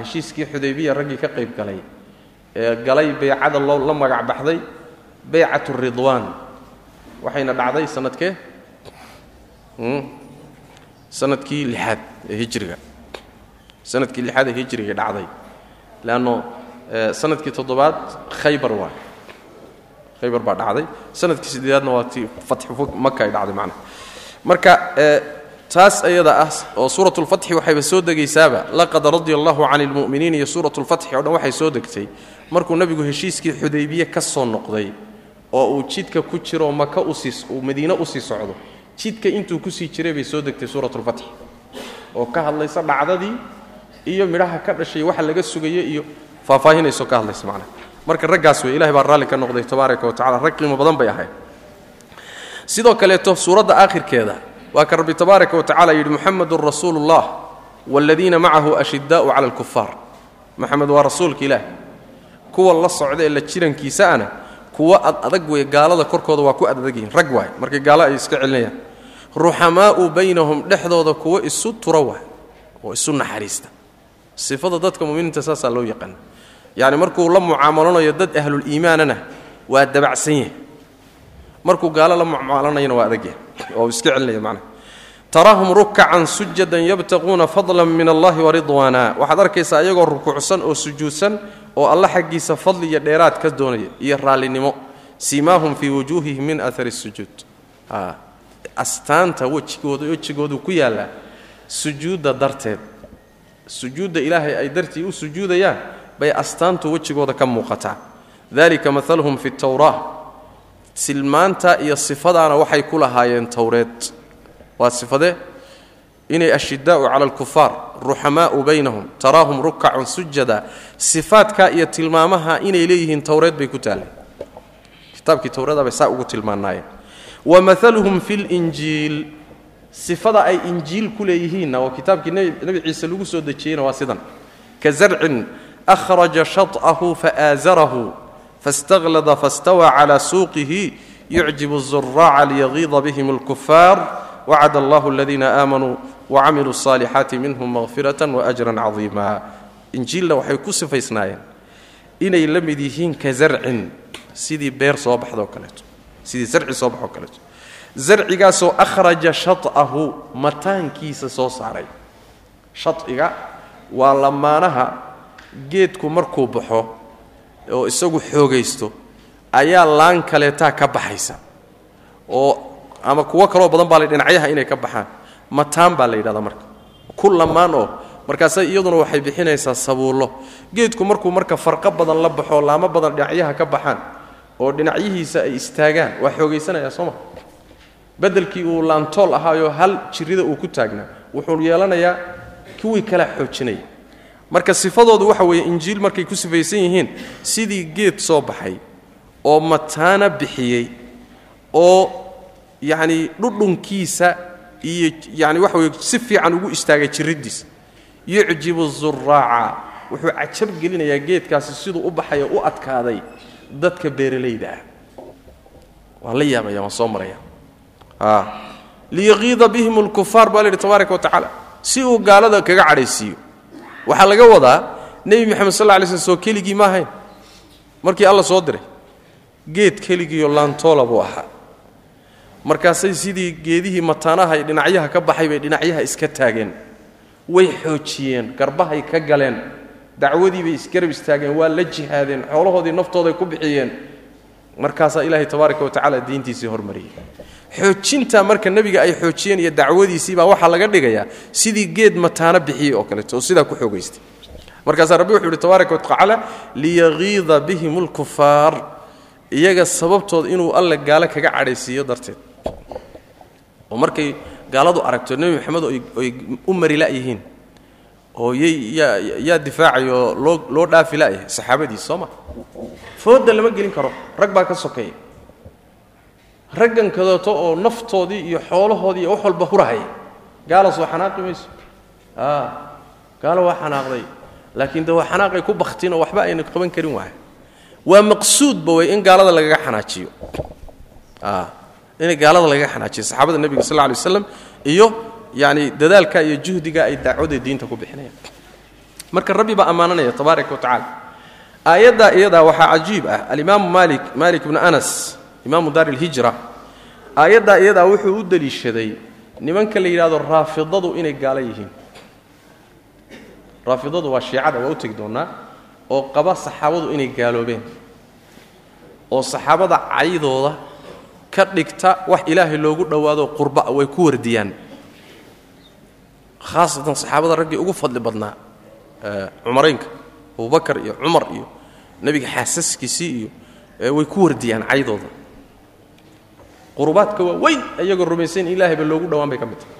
Heshiiskii xudaybiya raggii ka qayb galay. Ee galay beycada loo la magac beycat ridwaan. Waxayna dhacday sanadkee? Sanadkii lixaad ee hijriga. Sanadkii lixaad ee hijriga dhacday. Leanno sannadkii toddobaad khaybar waa. Khaybar baa dhacday. Sanadkii sideedaadna waa tii fatxu maka ay dhacday macnaha marka taas ayada ah oo suurat lfatxi waxayba soo degaysaaba laqad radia allahu cani lmu'miniin iyo suurat lfatxi o dhan waxay soo degtay markuu nebigu heshiiskii xudaybiye ka soo noqday oo uu jidka ku jiro maka u sii uu madiine u sii socdo. Jidka intuu ku sii jiray bay soo degtay suurat lfatxi oo ka hadlaysa dhacdadii iyo midhaha ka dhashay waxa laga sugaya iyo faahfaahinayso ka hadlaysa macnaha marka raggaas ilahay baa raalli ka noqday tabaaraka wa rag qiimo badan bay ahayd. Sidoo kaleeto suuradda aakhirkeeda waa ka rabbi tabaaraka wa yidhi muxamedun rasuulu ullah waaladiina macahu ashidaa'u cala alkufaar moxamed waa rasuulka ilaah kuwa la socda ee la jirankiisaana kuwa ad adag wey gaalada korkooda waa ku adadag yihiin rag waay markay gaalo ay iska celinayaan. Ruxamaa'u baynahum dhexdooda kuwa isu tura waay oo isu naxariista. Sifada dadka muminiinta saasaa loo yaqaana yacni markuu la mucaamalanayo dad ahluliimaanana waa dabacsan yahay. Markuu gaalo la mucaalanayana waa adag yahay oo iska celinaya macnaha. Taraahum rukacan sujadan yabtaquuna fadlan min allahi waridwaana waxaad arkaysaa iyagoo rukuucsan oo sujuudsan oo alla xaggiisa fadli iyo dheeraad ka doonaya iyo raallinimo siimaahum fii wujuuhihim min aari sujuud. Astaanta wejigooda wejigoodu ku yaallaa sujuudda darteed. Sujuudda ilaahay ay dartii u sujuudayaan bay astaantu wejigooda ka muuqataa. Dalika maaluhum fi tawraa silmaanta iyo sifadaana waxay ku lahaayeen towreed waa sifadee inay ashidaa'u cala alkufaar ruxamaa'u baynahum taraahum rukacun sujada sifaadka iyo tilmaamaha inay leeyihiin towreed bay ku taalleen kitaabkii towreeda bay saa ugu tilmaanaayeen wa maaluhum fi linjiil sifada ay injiil ku leeyihiinna oo kitaabkii nebi ciise lagu soo dejiyeyna waa sidan ka zarcin akhraja shaط'ahu faaasarahu faاstaklada faاstawى clى suuqihi yucjibu الzuraaca liyagiida bihim اlkufaar wacad allah aladiina aamanuu wacamiluu saalixaati minhum maqfiratan waajran cadiima injiilna waxay ku sifaysnaayeen inay la mid yihiin ka zarcin sidii beer soo baxdoo kaleeto sidii zarci soo baxoo kaleeto. Zarcigaasoo akhraja shatahu mataankiisa soo saaray. Shaciga waa lamaanaha geedku markuu baxo oo isagu xoogaysto ayaa laan kaleetaa ka baxaysa. Oo ama kuwo kaloo badan baa la dhinacyaha inay ka baxaan mataan baa la yidhahdaa marka. Ku lamaan oo markaase iyaduna waxay bixinaysaa sabuullo. Geedku markuu marka farqo badan la baxo laamo badan dhinacyaha ka baxaan oo dhinacyihiisa ay istaagaan waa xoogaysanayaa soo ma. Bedelkii uu laantool ahaayoo hal jirrida uu ku taagnaa wuxuu yeelanayaa kuwii kala xoojinaya marka sifadoodu waxa weeye injiil markay ku sifaysan yihiin sidii geed soo baxay oo mataana bixiyey oo yacni dhudhunkiisa iyo yani waxa weye si fiican ugu istaagay jirriddiisa yucjibu zuraaca wuxuu cajab gelinayaa geedkaasi siduu u baxayo u adkaaday dadka beeralayda ah. Waan la yaabaya waan soo maraya. Liyaqiida bihim lkufaar baa la yidhi tabaaraka wa si uu gaalada kaga cadhaysiiyo. Waxaa laga wadaa nebi moxamed sal alay slm soo keligii ma ahayn markii alla soo diray geed keligiiyo laantoola buu ahaa markaasay sidii geedihii mataanaha dhinacyaha ka baxay bay dhinacyaha iska taageen. Way xoojiyeen garbahay ka galeen. Dacwadii bay isgarab istaageen waa la jihaadeen xoolahoodii naftooday ku bixiyeen. Markaasaa ilaahay tabaaraka wa tacaala diintiisii hormariyey. Xoojinta marka nebiga ay xoojiyeen iyo dacwadiisii baa waxaa laga dhigayaa sidii geed mataano bixiyey oo kaleeto oo sidaa ku xoogaystay. Markaasaa rabbi wuxuu yidhi tabaaraka wa tacaala liyagiida bihim alkufaar iyaga sababtood inuu alle gaalo kaga cadhaysiiyo darteed oo markay gaaladu aragto nebi maxamed oy u mari la'yihiin oo yaa difaacayoo loo loo dhaafi la'yahay saxaabadiis soo ma? Fooda lama gelin karo rag baa ka sokeeya raggan oo naftoodii iyo xoolahoodii iyo wax walba hurahaya gaala soo xanaaqi mayso. A gaalo waa xanaaqday. Laakiin de waa xanaaqay ku baktin oo waxba ayna qaban karin waaya waa maqsuudba wey in gaalada lagaga xanaajiyo a in gaalada lagaga xanaajiyo saxaabada nebiga sal lla alay waslam iyo yani dadaalka iyo juhdiga ay dacwada diinta ku bixinayaan. Marka rabbi baa ammaananaya tabaaraka wa tacala aayaddaa iyadaa waxaa cajiib ah. Alimaamu malik malik bnu anas imaamu daar ilhijra aayaddaa iyadaa wuxuu u deliishaday nimanka la yidhahdo raafidadu inay gaalo yihiin. Raafidadu waa shiicada waa u tegi doonnaa oo qaba saxaabadu inay gaaloobeen. Oo saxaabada caydooda ka dhigta wax ilaahay loogu dhowaado qurba way ku wardiyaan. Khaasatan saxaabada raggii ugu fadli badnaa cumaraynka abubakar iyo cumar iyo nebiga xaasaskiisii iyo way ku wardiyaan caydooda. Qurubaadka waa weyn iyagoo rumaysayn ilaahayba loogu dhowaan bay ka mid tahay.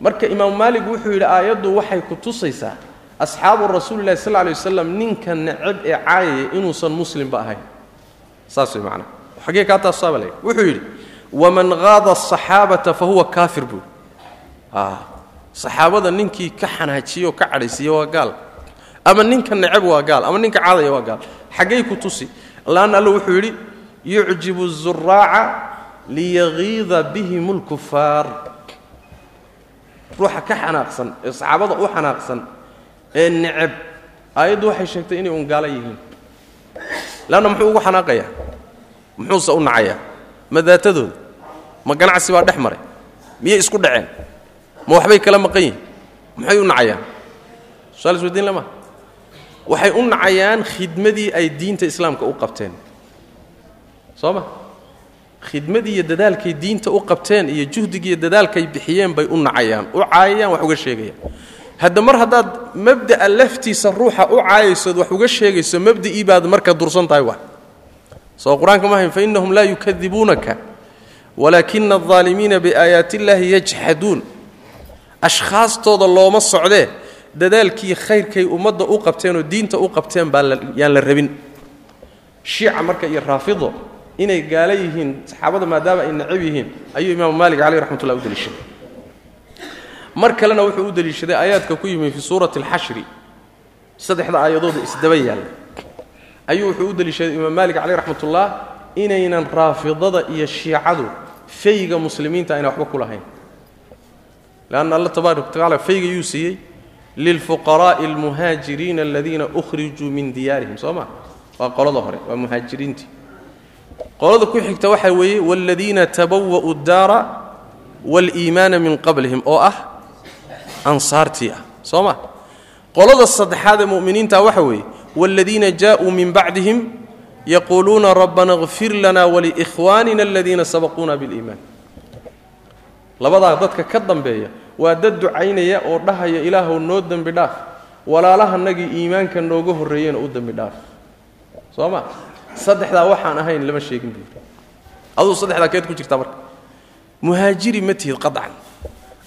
Marka imaamu maalig wuxuu yidhi aayaddu waxay ku tusaysaa asxaabu rasuulilahi sal lay wasalam ninka necab ee caayaya inuusan muslimba ahayn. Saas way macnaha xaggee kaa taasaaba le wuxuu yidhi waman qaada asaxaabata fa huwa kaafir buu. Saxaabada ninkii ka xanaajiye oo ka cadhaysiiye waa gaal. Ama ninka necab waa gaal ama ninka caadaya waa gaal. Xaggay ku tusi. Laanna alle wuxuu yidhi yucjibu zuraaca liyagiida bihim اlkufaar ruuxa ka xanaaqsan ee saxaabada u xanaaqsan ee necab aayaddu waxay sheegtay inay un gaala yihiin. Leanna muxuu ugu xanaaqayaa muxuuse u nacayaa ma daatadooda ma ganacsi baa dhex maray. Miyay isku dhaceen? Ma waxbay kala maqan yihiin maxay u nacayaan? Suaal isweydiin lama. Waxay u nacayaan khidmadii ay diinta islaamka u qabteen. Soo ma? Khidmadii iyo dadaalkay diinta u qabteen iyo juhdigiiyo dadaalkay bixiyeen bay u nacayaan u caayayaan wax uga sheegayaan. Hadda mar haddaad mabda'a laftiisa ruuxa u caayaysood wax uga sheegayso mabda'ii baad marka dursan tahay wa soo qur'aanka ma hayn fainahum laa yukadibuunaka walaakina aldaalimiina biaayaati illaahi yajxaduun ashkhaastooda looma socdee dadaalkii khayrkay ummadda u qabteenoo diinta u qabteen baa yaan la rabin. Shiica marka iyo raafido inay gaala yihiin saxaabada maadaama ay nacab yihiin ayuu imaamu maalik caleyh raxmatullah u deliishaday. Mar kalena wuxuu u deliishaday aayaadka ku yimi fii suurati alxashri saddexda aayadooda isdaba yaalla ayuu wuxuu u deliishaday imaam maalik caleyh raxmatullah inaynan raafidada iyo shiicadu fayga muslimiinta ayna waxba ku lahayn. Leanna alla tabaaraka watacala fayga yuu siiyey lilfuqaraa'i almuhaajiriina aladiina ukhrijuu min diyaarihim. Soo ma? Waa qolada hore waa muhaajiriintii. Qolada ku xigta waxaa weeye waaladiina tabawa'u daara waaliimaana min qablihim oo ah ansaartii ah. Soo ma? Qolada saddexaad ee mu'miniinta waxa weeye waaladiina jaa'uu min bacdihim yaquuluuna rabbana اغfir lana waliikhwaanina aladiina sabaquuna biاliimaan labadaa dadka ka dambeeya waa dad ducaynaya oo dhahaya ilaahuw noo dembi dhaaf walaalahanagii iimaanka nooga horreeyena u dembi dhaaf soo ma saddexdaa waxaan ahayn lama sheegin buuri aduu saddexdaa keed ku jirtaa marka muhaajiri ma tihid qacan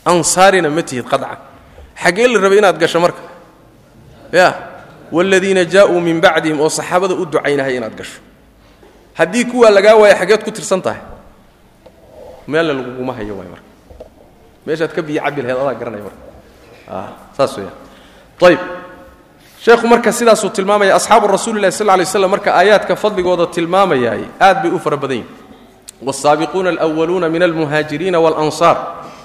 ansaarina ma tihid qacan xaggee la rabay inaad gasho marka ya waaladiina jaa'uu min bacdihim oo saxaabada u ducaynahay inaad gasho haddii kuwaa lagaa waaya xaggeed ku tirsan tahay meella laguguma hayo waay marka meeshaad ka biyo cabi laheed adaa garanaya marka saas weeyaan ayb sheekhu marka sidaasuu tilmaamaya asxaabu rasuuli lahi sal lay slam marka aayaadka fadligooda tilmaamayaay aad bay u fara badan yihin wالsaabiquuna alأwaluuna min almuhaajiriina wاlanصaar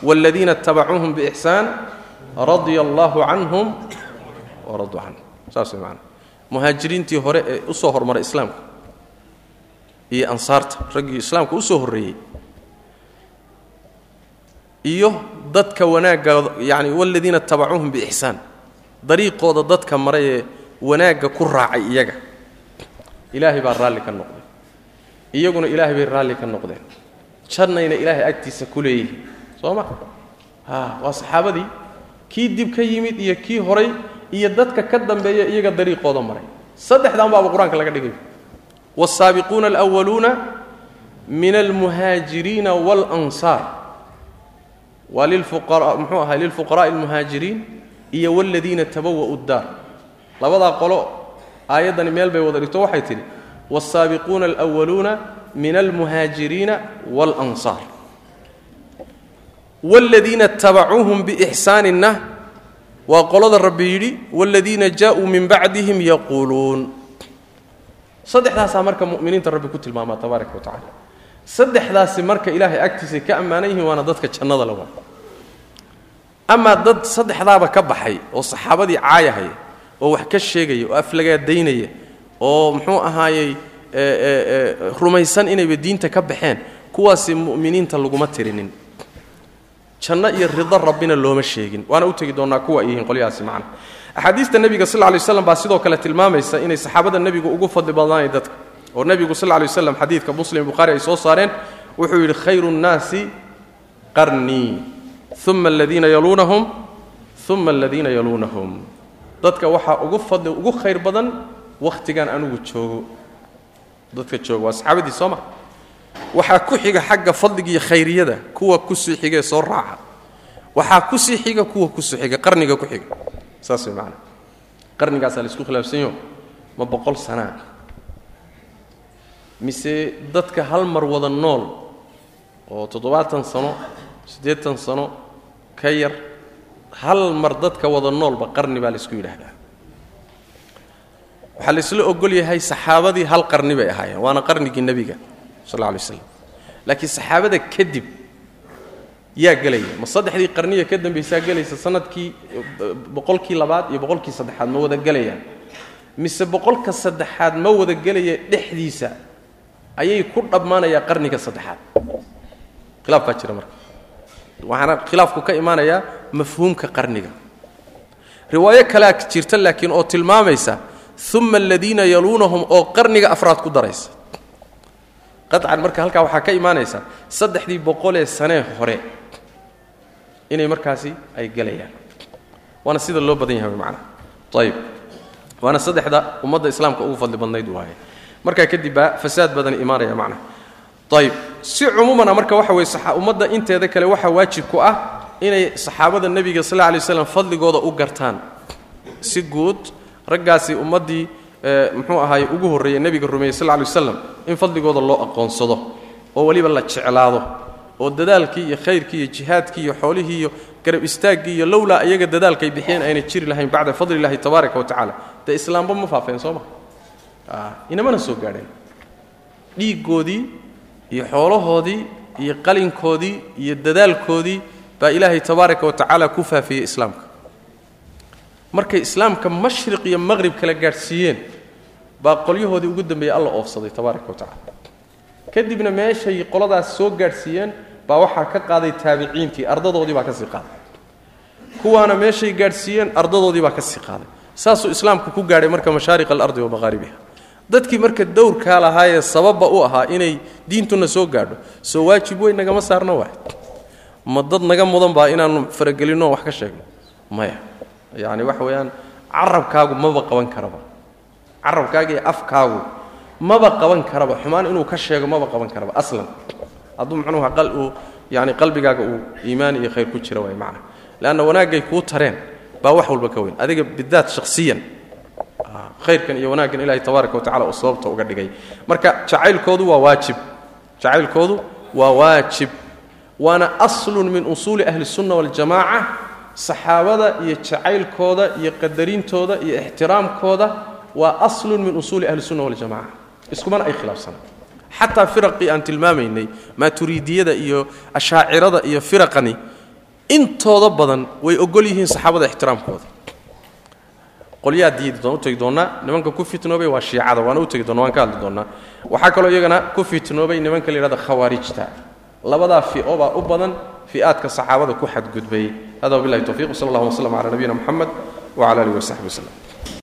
wاladiina اtabacuuhum bإxsaan radia allahu canhum waraduu canhum saas maana muhaajiriintii hore ee u soo hormaray islaamka iyo ansaarta raggii islaamka u soo horreeyey iyo dadka wanaagga yani wاladiina tabacuuhum bإxsaan dariiqooda dadka maray ee wanaagga ku raacay iyaga. Ilaahay baa raalli ka noqday. Iyaguna ilaahay bay raalli ka noqdeen. Jannayna ilaahay agtiisa ku leeyihiin soo ma? A waa saxaabadii kii dib ka yimid iyo kii horay iyo dadka ka dambeeya iyaga dariiqooda maray. Saddexdan baaba qur'aanka laga dhigay. Waalsaabiquuna alwaluuna min almuhaajiriina walansaar waa muxuu ahay lilfuqara'i almuhaajiriin iyo waaladiina tabawa'u ddaar labadaa qolo aayaddani meel bay wada dhigto waxay tidhi waalsaabiquuna alwaluuna min almuhaajiriina walansaar waaladiina tabacuuhum biixsaaninna waa qolada rabbi yidhi wاladiina jaa'uu min bacdihim yaquuluun. Saddexdaasaa marka mu'miniinta rabbi ku tilmaamaa tabaaraka wa tacala saddexdaasi marka ilaahay agtiisay ka ammaanan yihiin waana dadka jannada la waa amaa dad saddexdaaba ka baxay oo saxaabadii caayahaya oo wax ka sheegaya oo aflagaadaynaya oo muxuu ahaayey rumaysan inayba diinta ka baxeen kuwaasi mu'miniinta laguma tirinin janno iyo rido rabbina looma sheegin. Waana u tegi doonnaa kuwa yihiin qolyahaasi macna. Axaadiista nebiga sal lay waslam baa sidoo kale tilmaamaysa inay saxaabada nebigu ugu fadli badnaanay dadka. Oo nebigu sal lay waslam xadiidka muslim bukhaari ay soo saareen wuxuu yidhi khayru nnaasi qarnii uma aladiina yaluunahum uma aladiina yaluunahum. Dadka waxaa ugu fadli ugu khayr badan wakhtigan anugu joogo. Dadka jooga waa saxaabadii soo ma waxaa ku xiga xagga fadliga iyo khayriyada kuwa ku sii xigee soo raaca. Waxaa ku sii xiga kuwa ku sii xiga. Qarniga ku xiga. Saas way macana qarnigaasaa la isku khilaafsanyo ma boqol sanaa mise dadka hal mar wada nool oo toddobaatan sano siddeetan sano ka yar hal mar dadka wada noolba qarni baa la isku yidhaahdaa. Waxaa la isla ogol yahay saxaabadii hal qarni bay ahaayeen waana qarnigii nebiga sal alla alay slam laakiin saxaabada kadib yaa gelaya ma saddexdii qarniya ka dambaysaa gelaysa sannadkii boqolkii labaad iyo boqolkii saddexaad ma wada gelayaan mise boqolka saddexaad ma wada gelaya dhexdiisa ayay ku dhammaanayaa qarniga saddexaad khilaaf baa jira marka waxaana khilaafku ka imaanayaa mafhuumka qarniga riwaayo kalea jirta laakiin oo tilmaamaysa uma aladiina yaluunahum oo qarniga afraad ku daraysa qaطcan marka halkaa waxaa ka imaanaysa saddexdii boqolee sanee hore inay markaasi ay gelayaan waana sida loo badan yahay macana ayib waana saddexda ummadda islaamka ugu fadli badnayd waaye. Markaa kadib baa fasaad badan imaanaya macnaha ayib si cumuumana marka waxa weye ummadda inteeda kale waxaa waajib ku ah inay saxaabada nebiga sal lla lay slam fadligooda u gartaan. Si guud raggaasi ummaddii muxuu ahaay ugu horreeyey nebiga rumeeyey sal lay waslam in fadligooda loo aqoonsado oo weliba la jeclaado oo dadaalkii iyo khayrkii iyo jihaadkii iyo xoolihii iyo garab istaaggii iyo lowlaa iyaga dadaalkay bixiyeen ayna jiri lahayn bacda fadli illahi tabaaraka wa tacala dee islaamba ma faafeen soo ma? Inamana soo gaadheen. Dhiiggoodii iyo xoolahoodii iyo qalinkoodii iyo dadaalkoodii baa ilaahay tabaaraka wa tacaala ku faafiyey islaamka markay islaamka mashriq iyo maqhrib kala gaadhsiiyeen baa qolyahoodii ugu dambeeyey alla oofsaday tabaaraka wa kadibna meeshay qoladaas soo gaadhsiiyeen baa waxaa ka qaaday taabiciintii ardadoodii baa ka sii qaaday. Kuwaana meeshay gaadhsiiyeen ardadoodii baa ka qaaday. Saasuu islaamku ku gaadhay marka mashaariq alardi wa dadkii marka dowrkaa lahaayee sababba u ahaa inay diintuna soo gaadho soo waajib weyn nagama saarna waay. Ma dad naga mudan baa inaannu faragelinno wax ka sheegno? Maya yacni waxa weeyaan carabkaagu maba qaban karaba carabkaaga iyo afkaagu maba qaban karaba xumaan inuu ka sheego maba qaban karaba aslan hadduu muxuuha qal uu yani qalbigaaga uu iimaan iyo khayr ku jira waay macna leanna wanaaggay kuu tareen baa wax walba ka weyn adiga bidaat shakhsiyan khayrkan iyo wanaaggan ilahay tabaaraka wa tacala uu sababta uga dhigay marka jacaylkoodu waa waajib jacaylkoodu waa waajib waana aslun min usuuli ahli الsunna waاljamaca saxaabada iyo jacaylkooda iyo qadarintooda iyo ixtiraamkooda waa aslun min usuuli ahlisunna waljamaca iskumana ay khilaafsana xataa firaqii aan tilmaamaynay maaturiidiyada iyo ashaacirada iyo firaqani intooda badan way ogol yihiin saxaabada ixtiraamkooda. Qolyaa diidi doon u tegi nimanka ku fitnoobay waa shiicada waana u doona waan ka hadli doonnaa. Waxaa kaloo iyagana ku fitnoobay nimanka la yidhahda khawaarijta labadaa fi'o baa u badan fi'aadka saxaabada ku xadgudbay. Hada wabillahi towfiq wsala allah wasllam cala nabiyina moxamed wcala alihi wasaxbi waslem